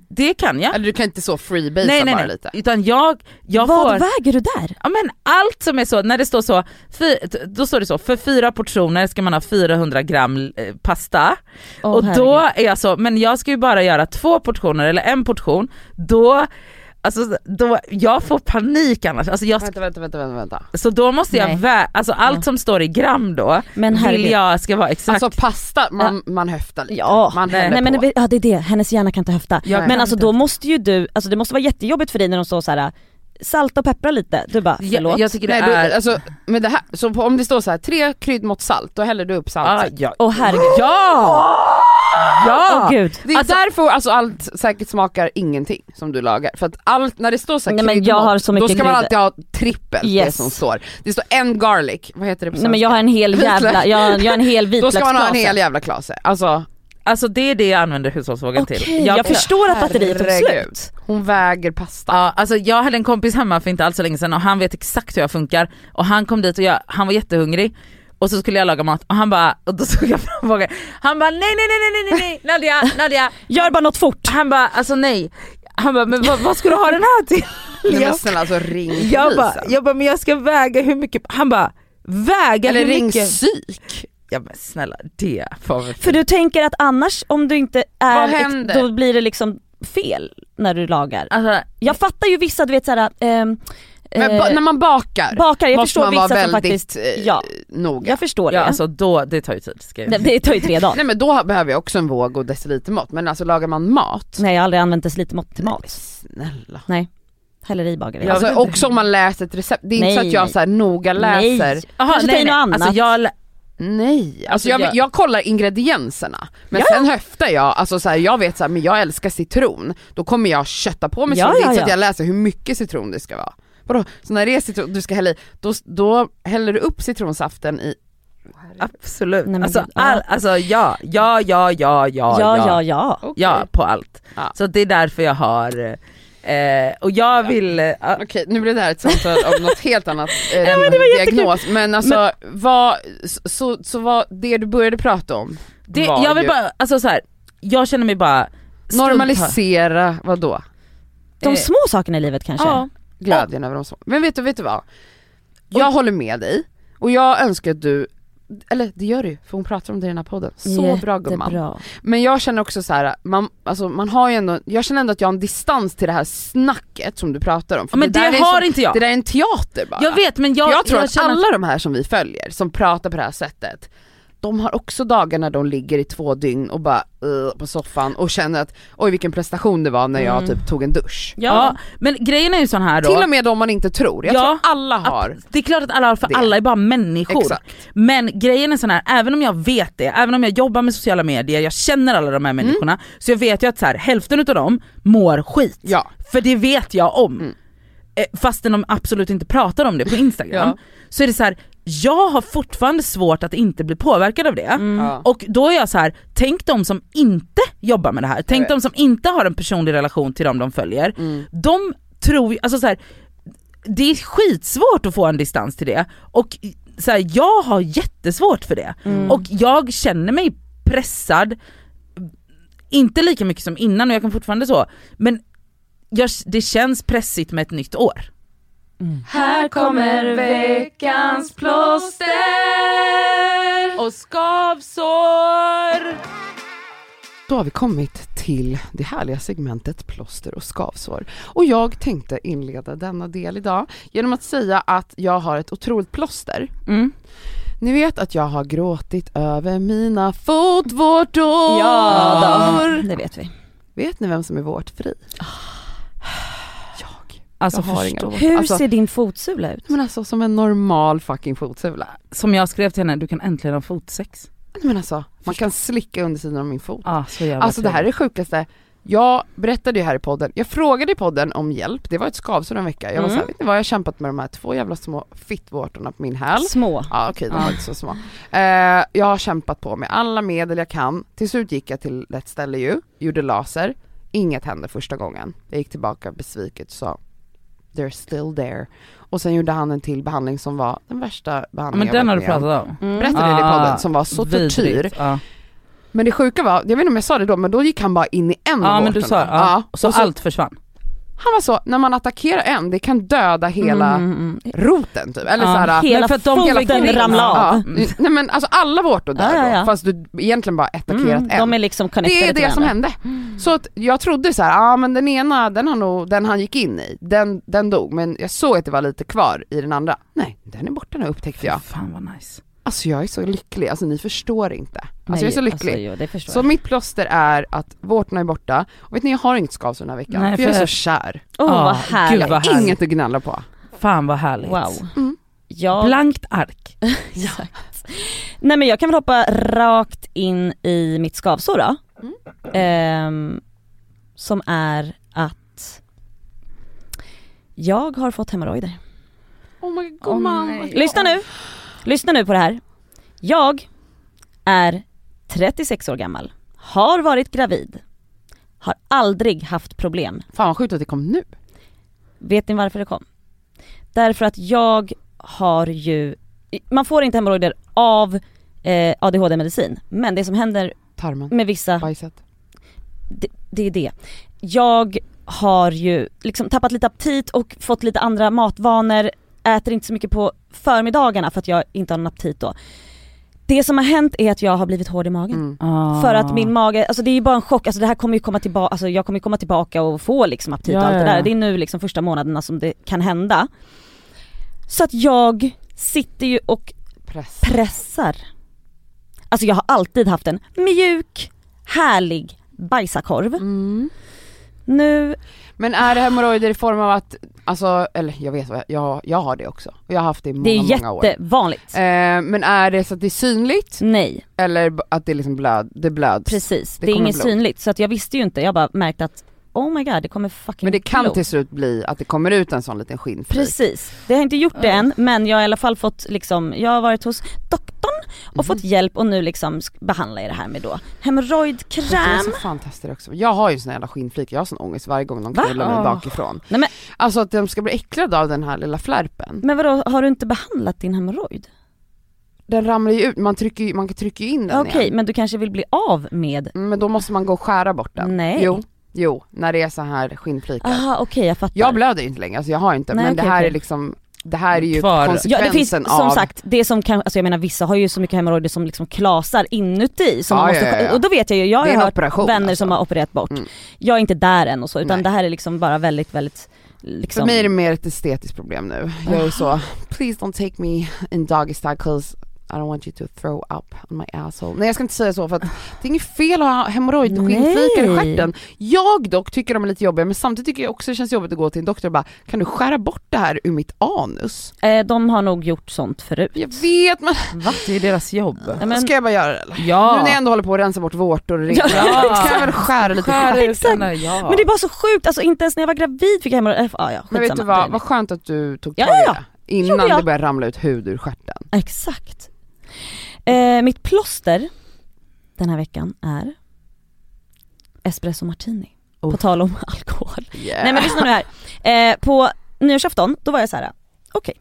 Det kan jag. Eller du kan inte så freebasea Nej nej bara nej, lite? utan jag, jag Vad får... väger du där? Ja men allt som är så, när det står så, fy, då står det så, för fyra portioner ska man ha 400 gram eh, pasta. Åh, och då herregud. är jag så, men jag ska ju bara göra två portioner eller en portion, då, alltså då, jag får panik annars. Alltså jag, Vänta, vänta, vänta, vänta, vänta. så då måste jag, vä- alltså allt Ja. som står i gram då, Men vill jag ska vara exakt. Alltså pasta, man, man höftar lite. Ja, man nej. men på. det, ja, det är det, hennes hjärna kan inte höfta. Jag men alltså inte. då måste ju du, alltså det måste vara jättejobbigt för dig när de står så här. salta och peppra lite. Du bara, förlåt. jag, jag tycker det Nej, är... du, alltså, med det här, så på, om det står så här tre kryddmått salt, då häller du upp ah, saltet. ja. Åh herregud. ja! Ja! Åh gud. Det är Alltså- därför alltså allt säkert smakar ingenting som du lagar. För att allt, när det står så här Nej, men jag kryddmått, har så då ska man alltid ha trippel det Yes. som står. Det står en garlic, vad heter det på Nej men jag har en hel jävla, jag, har- jag har en hel Då ska man ha en vitlöksklase. hel jävla klase. Alltså Alltså det är det jag använder hushållsvågen Okej, till. jag, förstår att batteriet tog slut. hon väger pasta. Ja, alltså jag hade en kompis hemma för inte alls så länge sedan och han vet exakt hur jag funkar och han kom dit och jag, han var jättehungrig och så skulle jag laga mat och han bara, och då tog jag fram vågen, han bara nej nej nej nej nej nej Nadja, Nadja, Gör bara något fort. han bara alltså nej, han bara men vad, vad ska du ha den här till? Nej, men Jag, snälla alltså ring jag, bara, polisen. jag bara men jag ska väga hur mycket, han bara väga Eller hur ring mycket? psyk. Ja men snälla det får vi För du tänker att annars om du inte Vad är, då blir det liksom fel när du lagar. Alltså, Jag fattar ju vissa du vet såhär, ehm, Men ba- eh, när man bakar bakar, jag måste förstår man vara väldigt faktiskt, eh, ja noga. jag förstår ja det. alltså då, det tar ju tid ska jag det, det tar ju tre dagar. Nej men då behöver jag också en våg och decilitermått, men alltså lagar man mat, Nej jag har aldrig använt decilitermått till mat. snälla. Häller i bagare. Alltså inte. också om man läser ett recept, det är inte Nej, så att jag nej. så här noga läser. Nej. Kanske ta i något annat. Alltså jag, lä- Nej, alltså, Alltså, jag, jag- jag kollar ingredienserna, men sen höftar jag, alltså så här, jag vet så här, men jag älskar citron, då kommer jag kötta på mig Ja, citron, ja, inte så att ja. jag läser hur mycket citron det ska vara. Vadå? Så när det är citron du ska hälla i, då, då häller du upp citronsaften i, absolut. Nej, men alltså, gud, ja. all, alltså ja, ja, ja, ja, ja, ja ja ja. Okej. Ja, på allt. Ja. Så det är därför jag har, eh, och jag vill, eh, Okej nu blir det här ett samtal om något helt annat eh, än men det var jättekul. diagnos, men alltså vad, så, så, så vad, det du började prata om det, var jag vill ju bara, alltså så här, jag känner mig bara normalisera, vad då? De Eh, små sakerna i livet kanske? Ja, Glädjen över de små. Men vet du, vet du vad? Jag håller med dig, och jag önskar att du, eller det gör du för hon pratar om det i den här podden. Så bra gumman. Jättebra. Men jag känner också så här, man, alltså man har ju ändå, jag känner ändå att jag har en distans till det här snacket som du pratar om. För men det, är har som, inte jag. Det där är en teater bara. jag vet men jag, jag, tror att känner- alla de här som vi följer, som pratar på det här sättet, de har också dagar när de ligger i två dygn och bara uh, på soffan och känner att oj vilken prestation det var när jag Mm. typ tog en dusch. Ja, men grejen är ju sån här då. Till och med de man inte tror, jag Ja, tror alla har. Det är klart att alla har, för det. alla är bara människor. Exakt. Men grejen är sån här, även om jag vet det, även om jag jobbar med sociala medier, jag känner alla de här Mm. människorna, så jag vet ju att så här, hälften utav dem mår skit. Ja. För det vet jag om. Mm. Eh, Fastän de absolut inte pratar om det på Instagram. Ja. Så är det så här, jag har fortfarande svårt att inte bli påverkad av det. Mm. Ja. Och då är jag så här, tänk de som inte jobbar med det här, tänk de som inte har en personlig relation till dem de följer. Mm. De tror alltså så här, det är skitsvårt att få en distans till det och så här, jag har jättesvårt för det. Mm. Och jag känner mig pressad, inte lika mycket som innan och jag kan fortfarande så, men jag, det känns pressigt med ett nytt år. Här kommer veckans plåster Och skavsår! Då har vi kommit till det härliga segmentet plåster och skavsår. Och jag tänkte inleda denna del idag genom att säga att jag har ett otroligt plåster. Mm. Ni vet att jag har gråtit över mina fotvårtor. Ja då, det vet vi. Vet ni vem som är vårtfri? Jag. Alltså Jag har inga förstå. vårt- Hur alltså- ser din fotsula ut? Men alltså som en normal fucking fotsula. Som jag skrev till henne, du kan äntligen ha fotsex. Men alltså, man kan slicka under sidan av min fot. Ah, så Alltså det här är det sjukaste. Jag berättade ju här i podden, jag frågade i podden om hjälp, det var ett skavsår en vecka. Jag var Mm. såhär, vet ni vad, jag har kämpat med de här två jävla små fittvårtorna på min häl. Små. Ja okej, de Ja. var inte så små. Eh, jag har kämpat på med alla medel jag kan. Till slut gick jag till rätt ställe ju, gjorde laser. Inget hände första gången. Jag gick tillbaka besviket och sa They're still there. Och sen gjorde han en till behandling som var den värsta Ja, behandlingen men den har du pratat om. Mm. Berättade det i Ah, podden som var så vidrigt. tortyr. Ja, Men det sjuka var, jag vet inte om jag sa det då, men då gick han bara in i en ja av men du sa ja. Ja, Så, och så allt försvann. Han var så, när man attackerar en, det kan döda hela Mm, mm, mm. roten typ. Eller Ja, såhär, Hela för att de- foten ramlar av. Ja, Mm. nej men alltså alla vårtor dör Ja, ja, då, fast du egentligen bara attackerat Mm, en. de är liksom det är det som hände. Så att jag trodde så här, ja ah, men den ena, den, har nog, den han gick in i, den, den dog, men jag såg att det var lite kvar i den andra. Nej, den är borta nu upptäckte jag. Fan vad nice. Alltså jag är så lycklig, alltså ni förstår inte. Alltså Nej, jag är så lycklig. Alltså, jo, det förstår Så jag. mitt plåster är att vårtorna är borta, och vet ni jag har inget skavsår den här veckan, Nej, för jag är för- så kär. Åh Ah, vad gud, härligt. vad Jag har härligt. inget att gnälla på. Fan vad härligt. Wow. Mm. Jag, Blankt ark. Exakt. Nej men jag kan väl hoppa rakt in i mitt skavsår då. Mm. Ehm, som är att jag har fått hemorrojder. Oh my god man. Lyssna nu, lyssna nu på det här. Jag är 36 år gammal, har varit gravid, har aldrig haft problem. Fan vad sjukt att det kom nu. Vet ni varför det kom? Därför att jag har ju, man får inte hemorrojder av eh, ADHD-medicin, men det som händer Tarmen, med vissa, bajset. det, det är det. Jag har ju liksom tappat lite aptit och fått lite andra matvanor, äter inte så mycket på förmiddagarna för att jag inte har någon aptit då. Det som har hänt är att jag har blivit hård i magen. Mm. Ah. För att min mage, alltså det är ju bara en chock, alltså det här kommer ju komma tillbaka, alltså jag kommer ju komma tillbaka och få liksom aptit Ja, och allt det ja, där. ja. Det är nu liksom första månaderna som det kan hända. Så att jag sitter ju och Press. pressar. Alltså jag har alltid haft en mjuk, härlig bajsakorv. Mm. Nu, Men är det hemorrojder i form av att, alltså, eller jag vet vad, jag, jag har det också. Jag har haft det i många, det är många år. jättevanligt. Eh, men är det så att det är synligt Nej, eller att det liksom blöd, det blöds? precis. Det Det, är inget blod. synligt så att jag visste ju inte, jag bara märkt att oh my god det kommer fucking Men det kan blod. till slut bli att det kommer ut en sån liten skinnflik. Precis, det har inte gjort det än men jag har i alla fall fått liksom, jag har varit hos doktorn och Mhm. fått hjälp och nu liksom behandlar jag det här med då hemorrojdkräm. ska fan testa det också. Jag har ju sån jävla skinnflik, jag har sån ångest varje gång de knullar mig bakifrån. Nej men, Alltså att de ska bli äcklade av den här lilla flärpen. men vadå, har du inte behandlat din hemorrojd? Den ramlar ju ut, man trycker ju, man trycker ju in den Okej igen. men du kanske vill bli av med, Mm, Men då måste man gå och skära bort den. Nej. Jo, jo, när det är så här skinnflikar. aha okej jag fattar. Jag blöder ju inte längre, alltså jag har inte, Nej, men okej, det här okej. är liksom, det här är ju Kvar. konsekvensen Ja det finns av... som sagt, det som kan, alltså jag menar vissa har ju så mycket hemorrojder som liksom klasar inuti som Ja, man måste, ja, ja, och då vet jag ju, jag har ju hört vänner alltså. som har opererat bort. Mm. Jag är inte där än och så utan Nej. det här är liksom bara väldigt väldigt liksom För mig är det mer ett estetiskt problem nu. Jag är så, please don't take me in doggy style cause I don't want you to throw up on my asshole. Nej jag ska inte säga så för att det är inget fel att ha hemorrojd och skinnflikar i stjärten. Jag dock tycker de är lite jobbiga men samtidigt tycker jag också det känns jobbigt att gå till en doktor och bara kan du skära bort det här ur mitt anus? Eh, de har nog gjort sånt förut. Jag vet men Va? Det är deras jobb. Men, ska jag bara göra det eller? Ja. Nu när jag ändå håller på att rensa bort vårtor och ringar, Ja. ska jag väl skära lite Skär stjärt. ut Exakt. den, ja. men det är bara så sjukt, alltså inte ens när jag var gravid fick jag hemorrojd. Eh, ah, ja, Men vet du vad, vad skönt att du tog tag i det. Innan det började ramla ut hud ur stjärten. Exakt. Eh, mitt plåster den här veckan är espresso martini. På Oh. tal om alkohol. Yeah. Nej men lyssna nu här. Eh, på nyårsafton, då var jag så här. okej.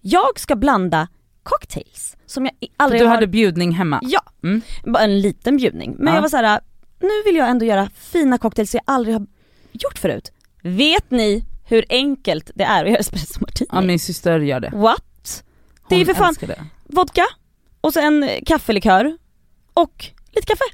Jag ska blanda cocktails som jag aldrig Du har... hade bjudning hemma? Ja, Mm. bara en liten bjudning. Men Ja. jag var så här. nu vill jag ändå göra fina cocktails jag aldrig har gjort förut. Vet ni hur enkelt det är att göra espresso martini? Ja min syster gör det. What? Det är Hon för fan- det. vodka och så en kaffelikör och lite kaffe.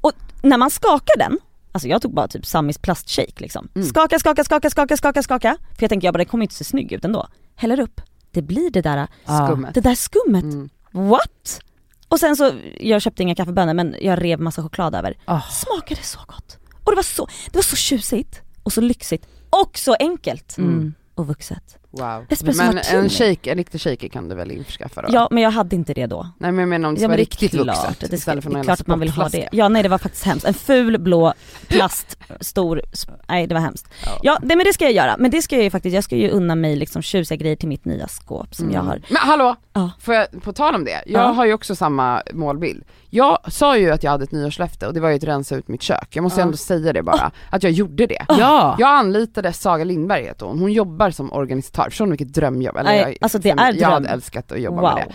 Och när man skakar den, alltså jag tog bara typ Samis plastshake liksom. Mm. Skaka, skaka, skaka, skaka, skaka, skaka. För jag tänkte jag bara det kommer inte se snygg ut ändå. Häller upp, det blir det där, Skummet. det där skummet. Mm. What? Och sen så, jag köpte inga kaffebönor men jag rev massa choklad över. Ah. Smakade så gott. Och det var så, det var så tjusigt och så lyxigt och så enkelt Mm. och vuxet. Wow. Espresso Men martini. en shake, en riktig shaker kan du väl införskaffa då? Ja men jag hade inte det då. Nej men jag menar om det Ja, men det riktigt klart, vuxet det, istället för det någon är klart att man vill ha det. Ja nej det var faktiskt hemskt. En ful blå plast, stor, nej det var hemskt. Ja. Ja det, men det ska jag göra, men det ska jag ju faktiskt, jag ska ju unna mig liksom tjusiga grejer till mitt nya skåp som jag Mm. har. Men hallå, Ja. får jag, på tal om det, jag Ja. har ju också samma målbild. Jag sa ju att jag hade ett nyårslöfte och det var ju att rensa ut mitt kök. Jag måste Ja. ändå säga det bara, att jag gjorde det. Ja! Jag anlitade Saga Lindberg heter hon, hon jobbar som organisatör, förstår ni vilket drömjobb? Eller Nej, jag, alltså det är Jag dröm. hade älskat att jobba Wow. med det.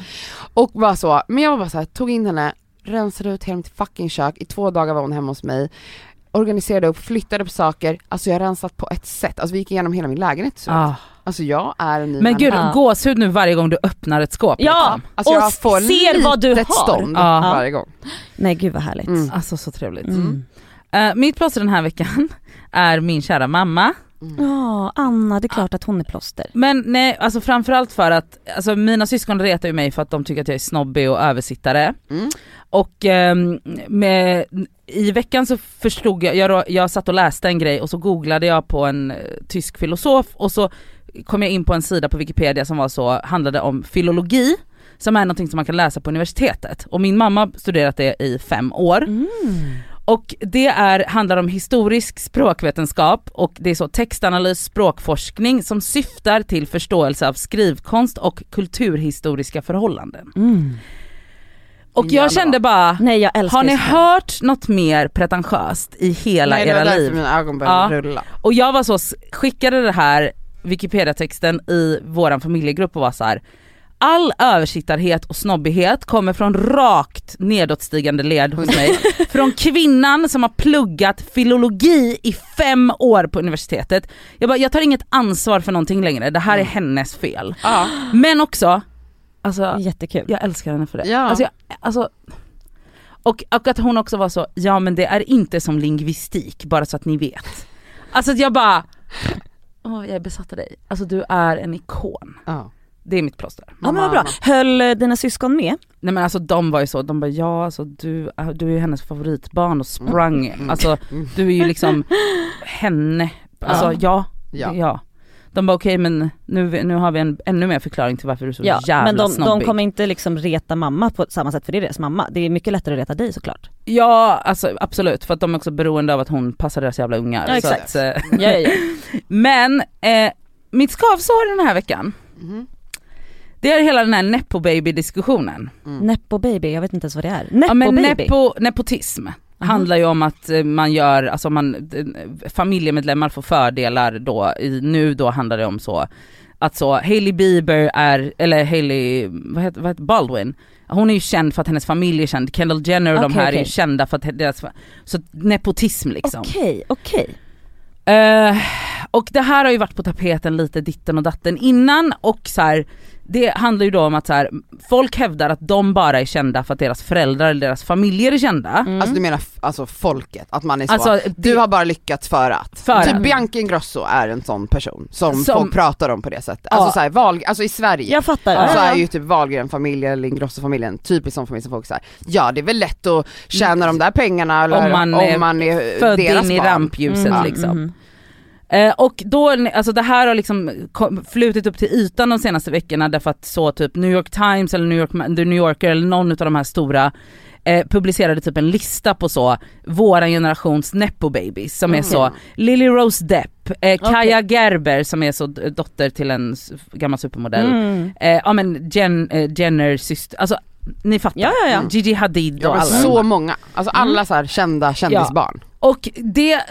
Och bara så, men jag var bara så här, tog in henne, rensade ut hela mitt fucking kök, i två dagar var hon hemma hos mig, organiserade upp, flyttade på saker, alltså jag har rensat på ett sätt, alltså vi gick igenom hela min lägenhet så. Ah. Alltså jag är en ny Men gud, Ja. gåshud nu varje gång du öppnar ett skåp. Ja, liksom. Alltså och jag får ser vad du har. stånd Ja. varje gång. Nej gud vad härligt. Mm. Alltså så trevligt. Mm. Eh, mitt plåster den här veckan är min kära mamma. Ja, Anna, det är klart att hon är plåster. Men nej, alltså framförallt för att, alltså mina syskon retar ju mig för att de tycker att jag är snobbig och översittare. Mm. Och ehm, med, i veckan så förstod jag, jag, jag satt och läste en grej och så googlade jag på en eh, tysk filosof och så kom jag in på en sida på Wikipedia som var så, handlade om filologi som är någonting som man kan läsa på universitetet. Och min mamma har studerat det i fem år. Mm. Och det är, handlar om historisk språkvetenskap och det är så textanalys, språkforskning som syftar till förståelse av skrivkonst och kulturhistoriska förhållanden. Mm. Och jag kände bara, Nej jag har ni hört något mer pretentiöst i hela Nej, era liv? mina ögon Ja. rulla. Och jag var så, skickade det här Wikipedia-texten i våran familjegrupp och var så här. All översittarhet och snobbighet kommer från rakt nedåtstigande led hos mig. från kvinnan som har pluggat filologi i fem år på universitetet. Jag bara, jag tar inget ansvar för någonting längre, det här är hennes fel. Ja. Men också, Alltså Jättekul. jag älskar henne för det. Ja. Alltså, jag, alltså, och, och att hon också var så, ja men det är inte som lingvistik, bara så att ni vet. Alltså att jag bara, åh jag är besatt av dig. Alltså du är en ikon. Ja. Det är mitt plåster. Ja men vad bra. Höll eh, dina syskon med? Nej men alltså de var ju så, de bara ja alltså du, du är ju hennes favoritbarn och sprang, Mm. alltså du är ju liksom henne, alltså ja, Ja. ja. De bara okej men nu, nu har vi en ännu mer förklaring till varför du är så Ja, jävla men de, de kommer inte liksom reta mamma på samma sätt för det är deras mamma. Det är mycket lättare att reta dig såklart. Ja alltså absolut för att de är också beroende av att hon passar deras jävla ungar. Ja, så exakt. att, eh, Ja, ja, ja. men eh, mitt skavsår den här veckan, Mhm. det är hela den här nepo baby diskussionen. Nepo baby, jag vet inte ens vad det är. Nepo Ja men baby? nepo, nepotism handlar ju om att eh, man gör, alltså man, eh, familjemedlemmar får fördelar då, i, nu då handlar det om så att så Hailey Bieber är, eller Hailey, vad heter, vad heter Baldwin, hon är ju känd för att hennes familj är känd, Kendall Jenner och de Okej, här är ju kända för att deras, så nepotism liksom. Okej, okej. Eh, och det här har ju varit på tapeten lite ditten och datten innan och så här, det handlar ju då om att så här, folk hävdar att de bara är kända för att deras föräldrar eller deras familjer är kända. Alltså du menar alltså folket, att man är så, Alltså, du det- har bara lyckats för att. För typ att. Bianca Ingrosso är en sån person som, Som- folk pratar om på det sättet. Ja. Alltså, så här, Wahl, alltså i Sverige Jag fattar. så Ja, är ju typ Wahlgren-familjen eller Ingrosso-familjen typiskt sån familj som folk säger ja det är väl lätt att tjäna de där pengarna eller Om man är om man är Född deras in i barn. rampljuset Mm, liksom. Mhm. Eh, och då, alltså det här har liksom kom, flutit upp till ytan de senaste veckorna därför att så typ New York Times eller New, York, The New Yorker eller någon av de här stora eh, publicerade typ en lista på så, våran generations nepo babies som är så Lily Rose Depp, eh, Kaja Gerber som är så dotter till en gammal supermodell, Mm. eh, ja men Jen, eh, Jenners syster, alltså ni fattar. Ja, ja, ja. Gigi Hadid Ja, och men alla. så många, alltså alla så här kända kändisbarn. Och det,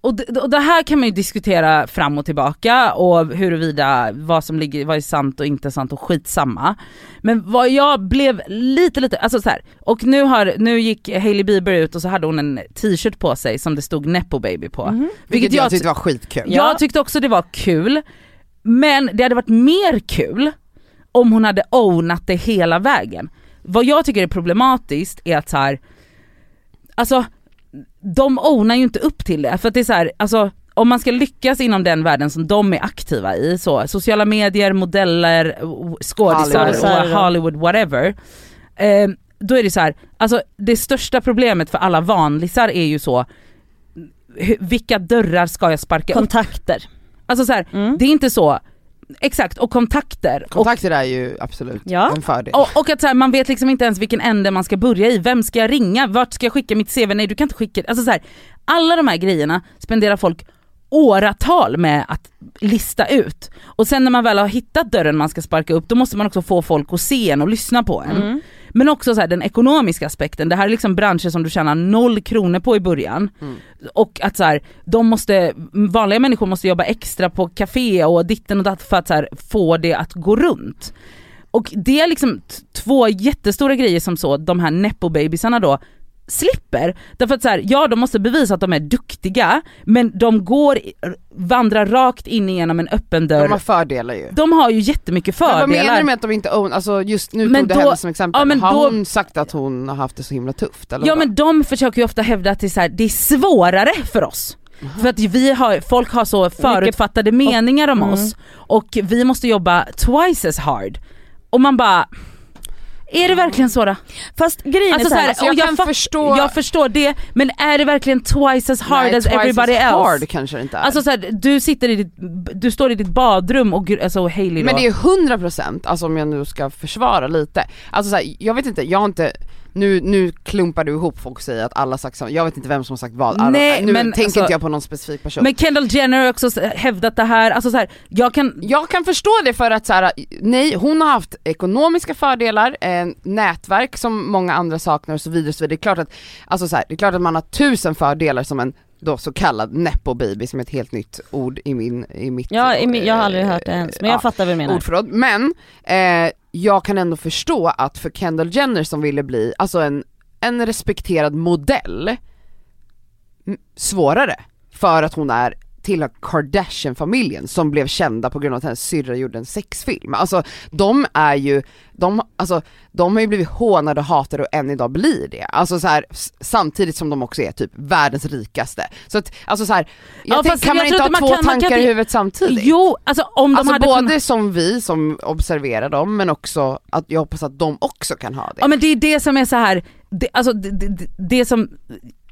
och det, och det här kan man ju diskutera fram och tillbaka och huruvida vad som ligger, vad är sant och inte sant och skitsamma. Men vad jag blev lite lite, alltså så här, och nu har, nu gick Hailey Bieber ut och så hade hon en t-shirt på sig som det stod nepo baby på. Mhm. Vilket jag tyckte var skitkul. Ja. Jag tyckte också det var kul, men det hade varit mer kul om hon hade ownat det hela vägen. Vad jag tycker är problematiskt är att så här, alltså de ownar ju inte upp till det för att det är så här, alltså om man ska lyckas inom den världen som de är aktiva i, så sociala medier, modeller, skådisar Hollywood. och Hollywood whatever. Eh, då är det så här, alltså det största problemet för alla vanlisar är ju så, vilka dörrar ska jag sparka upp? Kontakter. Alltså så här, Mm. det är inte så, exakt och kontakter. Och, Kontakter är ju absolut Ja. en fördel. och, och att så här, man vet liksom inte ens vilken ände man ska börja i, vem ska jag ringa, vart ska jag skicka mitt CV, nej du kan inte skicka, alltså så här, alla de här grejerna spenderar folk åratal med att lista ut. Och sen när man väl har hittat dörren man ska sparka upp då måste man också få folk att se en och lyssna på en. Mm. Men också så här, den ekonomiska aspekten, det här är liksom branscher som du tjänar noll kronor på i början. Mm. Och att så här, de måste, vanliga människor måste jobba extra på café och ditten och datt för att här, få det att gå runt. Och det är liksom två jättestora grejer som så de här nepo-babysarna då slipper. Därför att så här, ja de måste bevisa att de är duktiga men de går, vandrar rakt in igenom en öppen dörr. De har fördelar ju. De har ju jättemycket Men fördelar. vad menar du med att de inte own, alltså just nu Men tog du henne som exempel, ja, men har då- hon sagt att hon har haft det så himla tufft eller Ja vad? men de försöker ju ofta hävda att det är, så här, det är svårare för oss. För att vi har, folk har så förutfattade meningar om Mm. oss och vi måste jobba twice as hard. Och man bara, är det verkligen så då? Fast grejen Alltså är så här, så här, Alltså, jag jag kan fatt- förstå- Jag förstår det, men är det verkligen twice as hard Nej, as everybody as else? hard kanske det inte är. Alltså så här, du sitter i ditt, du står i ditt badrum och alltså Hailey men då. det är 100% alltså om jag nu ska försvara lite, alltså så här, jag vet inte, jag har inte nu, nu klumpar du ihop folk och säger att alla sagt samma, jag vet inte vem som har sagt vad, Nej, nu men tänker alltså- inte jag på någon specifik person. Men Kendall Jenner har också hävdat det här, alltså så här, jag kan Jag kan förstå det för att så här, nej hon har haft ekonomiska fördelar, eh, nätverk som många andra saknar och så vidare. Så vidare. Det, är klart att, alltså så här, det är klart att man har tusen fördelar som en då så kallad nepo baby som är ett helt nytt ord i min, i mitt ja, i min- jag har aldrig eh, hört det ens, men jag ja, fattar vad du menar. ordförråd. Men eh, jag kan ändå förstå att för Kendall Jenner som ville bli, alltså en, en respekterad modell, svårare. För att hon är tillhör Kardashian-familjen som blev kända på grund av att hennes syrra gjorde en sexfilm. Alltså de är ju, de, alltså, de har ju blivit hånade och hatade och än idag blir det. Alltså så här, samtidigt som de också är typ världens rikaste. Så att, alltså så här, jag Ja, fast kan man jag inte tror ha inte två man kan- man kan tankar i inte- huvudet samtidigt? Jo, alltså om de Alltså hade både kunnat... som vi som observerar dem men också att jag hoppas att de också kan ha det. Ja men det är det som är så här, det, alltså det, det, det som,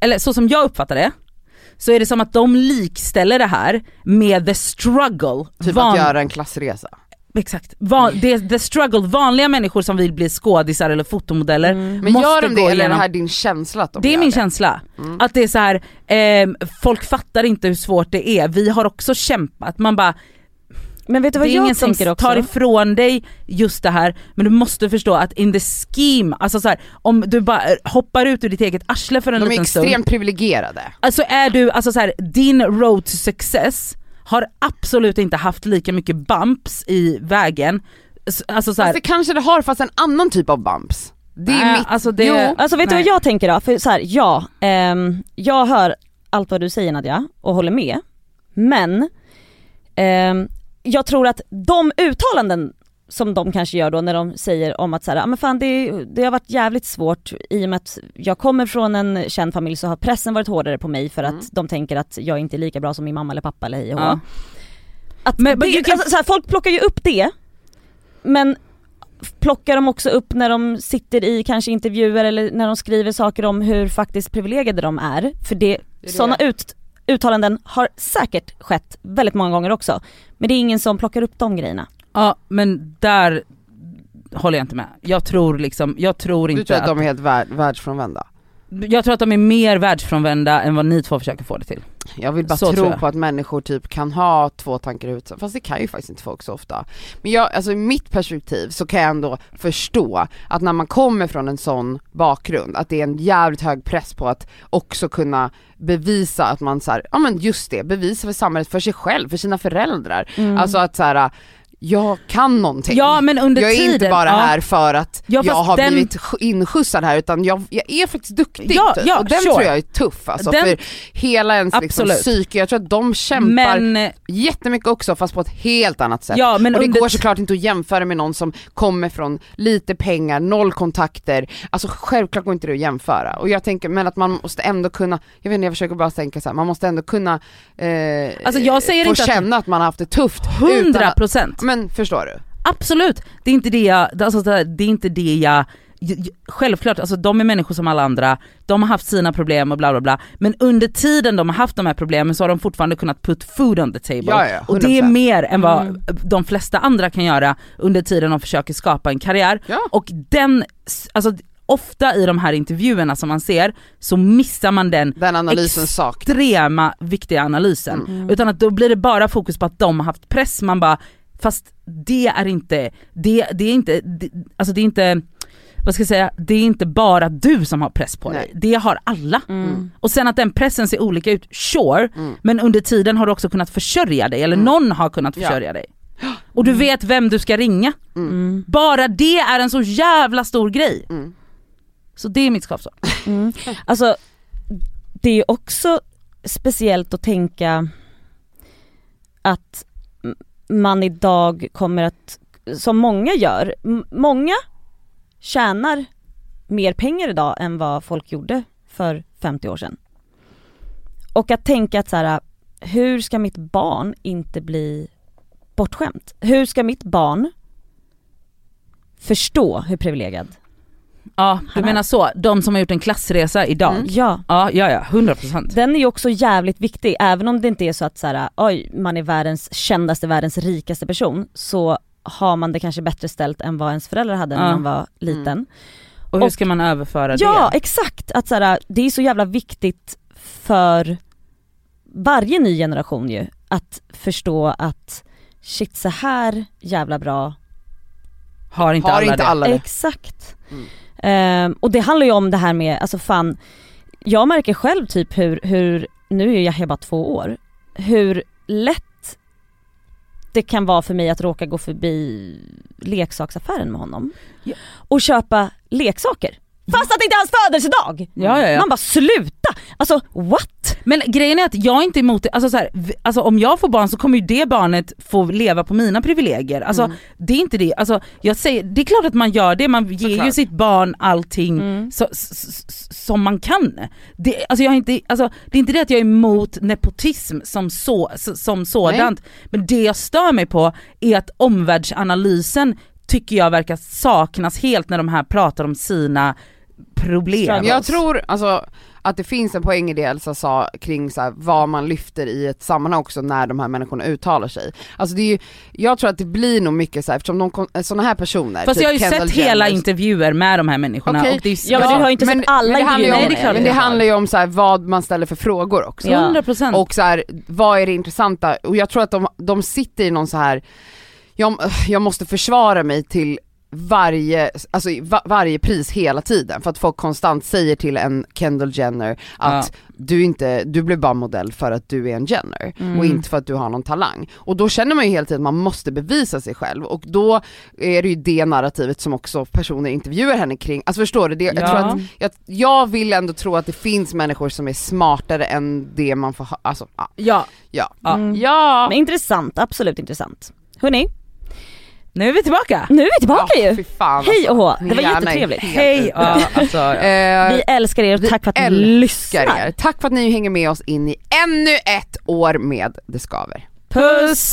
eller så som jag uppfattar det, så är det som att de likställer det här med the struggle. typ Van- att göra en klassresa. Exakt, Van, det, the struggle, vanliga människor som vill bli skådisar eller fotomodeller Men måste gör de det eller är det här din känsla att de Det är min det? känsla. Mm. Att det är så här, ehm, folk fattar inte hur svårt det är, vi har också kämpat. Man bara, Men vet du det vad är jag ingen som tänker också? tar ifrån dig just det här, men du måste förstå att in the scheme, alltså så här, om du bara eh, hoppar ut ur ditt eget arsle för en De är liten stund. extremt privilegierade. Alltså är du, alltså så här, din road to success har absolut inte haft lika mycket bumps i vägen. Alltså så här, Fast det kanske det har fast en annan typ av bumps. Det är Nej, mitt, alltså det- jo, Alltså vet du Nej. vad jag tänker då? För så här, ja, ehm, jag hör allt vad du säger Nadja och håller med. Men ehm, jag tror att de uttalanden som de kanske gör då när de säger om att så här, ah, men fan det, det har varit jävligt svårt i och med att jag kommer från en känd familj så har pressen varit hårdare på mig för att Mm. de tänker att jag inte är lika bra som min mamma eller pappa eller hej och. Ja. Att Men- det, men alltså, så här, folk plockar ju upp det, men plockar de också upp när de sitter i kanske intervjuer eller när de skriver saker om hur faktiskt privilegierade de är. För det, det. sådana ut, uttalanden har säkert skett väldigt många gånger också. Men det är ingen som plockar upp de grejerna. ja men där håller jag inte med. Jag tror liksom, jag tror du inte tror att att, de är helt värld, världsfrånvända? Jag tror att de är mer världsfrånvända än vad ni två försöker få det till. Jag vill bara Så tro på att människor typ kan ha två tankar i huvudet, fast det kan ju faktiskt inte folk så ofta. Men jag, alltså i mitt perspektiv så kan jag ändå förstå att när man kommer från en sån bakgrund, att det är en jävligt hög press på att också kunna bevisa att man så här, ja men just det, bevisa för samhället, för sig själv, för sina föräldrar. Alltså att så här, jag kan någonting. Ja men under jag är tiden, inte bara ja. här för att Ja, jag har den- blivit sk- inskjutsad här utan jag, jag är faktiskt duktig Ja, typ. och den sure. tror jag är tuff alltså Den- för hela ens liksom, psyke, jag tror att de kämpar Men, jättemycket också fast på ett helt annat sätt. ja, men och det under går såklart inte att jämföra med någon som kommer från lite pengar, noll kontakter, alltså självklart går inte det att jämföra. Och jag tänker, men att man måste ändå kunna, jag vet inte jag försöker bara tänka så här, man måste ändå kunna eh, Alltså, jag säger få inte att- känna att man har haft det tufft. utan 100 att- procent. Men förstår du? Absolut, det är inte det jag, alltså, det är inte det jag Självklart, alltså de är människor som alla andra, de har haft sina problem och bla bla bla. Men under tiden de har haft de här problemen så har de fortfarande kunnat put food on the table. Ja, ja, och det är 100%. mer än vad Mm. de flesta andra kan göra under tiden de försöker skapa en karriär. Ja. Och den, alltså ofta i de här intervjuerna som man ser så missar man den Den analysen saknas. extrema viktiga analysen. Mm. Utan att då blir det bara fokus på att de har haft press, man bara fast det är inte, det, det är inte, det, alltså det är inte, vad ska jag säga, det är inte bara du som har press på dig, Nej. det har alla. Mm. Och sen att den pressen ser olika ut, sure, Mm. men under tiden har du också kunnat försörja dig, eller Mm. någon har kunnat Ja. försörja dig. Och du vet vem du ska ringa. Mm. Bara det är en så jävla stor grej. Mm. Så det är mitt skavsår. Mm. Alltså det är också speciellt att tänka att man idag kommer att, som många gör, m- många tjänar mer pengar idag än vad folk gjorde för 50 år sedan. Och att tänka att så här, hur ska mitt barn inte bli bortskämt? Hur ska mitt barn förstå hur privilegierad? Ja, du menar så, de som har gjort en klassresa idag. Mm. Ja, Ja, ja, ja, 100%. Den är ju också jävligt viktig, även om det inte är så att så här, oj, man är världens kändaste, världens rikaste person, så har man det kanske bättre ställt än vad ens föräldrar hade när Ja. man var liten. Och hur Och- ska man överföra Ja, det? exakt! Att så här, det är så jävla viktigt för varje ny generation ju, att förstå att shit så här jävla bra Har inte Har alla inte det? alla det? Exakt. Mm. Ehm, och det handlar ju om det här med, alltså fan, jag märker själv typ hur, hur nu är jag bara två år, hur lätt det kan vara för mig att råka gå förbi leksaksaffären med honom Ja. och köpa leksaker. Fast att det inte är hans födelsedag! Ja, ja. Man bara sluta! Alltså what? Men grejen är att jag är inte emot det, alltså, så här, alltså om jag får barn så kommer ju det barnet få leva på mina privilegier. Alltså Mm. det är inte det, alltså, jag säger, det är klart att man gör det, man ger ju Såklart. sitt barn allting Mm. så, s- s- som man kan. Det, alltså jag är inte, alltså, det är inte det att jag är emot nepotism som, så, som sådant, men det jag stör mig på är att omvärldsanalysen tycker jag verkar saknas helt när de här pratar om sina problem. Jag tror alltså att det finns en poäng i det Elsa sa kring så här, vad man lyfter i ett sammanhang också när de här människorna uttalar sig. Alltså det är ju, jag tror att det blir nog mycket så här, eftersom de, såna här personer Fast typ jag har ju Kendall sett hela Jenners- intervjuer med de här människorna Okej. och det är Ja, men du har ju inte men, sett alla men ju intervjuer. om, Nej, det Men det handlar ju om så här, vad man ställer för frågor också. Ja. 100% Och så här, vad är det intressanta? Och jag tror att de, de sitter i någon så här jag, jag måste försvara mig till varje, alltså va, varje pris hela tiden för att folk konstant säger till en Kendall Jenner att du inte, du blev bara modell för att du är en Jenner Mm. och inte för att du har någon talang. Och då känner man ju hela tiden att man måste bevisa sig själv och då är det ju det narrativet som också personer intervjuar henne kring. Alltså förstår du? Det, jag, Ja. tror att, jag, jag vill ändå tro att det finns människor som är smartare än det man får ha, alltså ja. Ja, Ja. Ja. Mm. ja. Men intressant, absolut intressant. Hörni, nu är vi tillbaka. nu är vi tillbaka Ja, ju! fan, Hej och hå, alltså. det var jättetrevligt. Hej! Ja, alltså, Eh, Vi älskar er och tack för att ni lyssnar. er. Tack för att ni hänger med oss in i ännu ett år med Det Skaver. puss! Puss!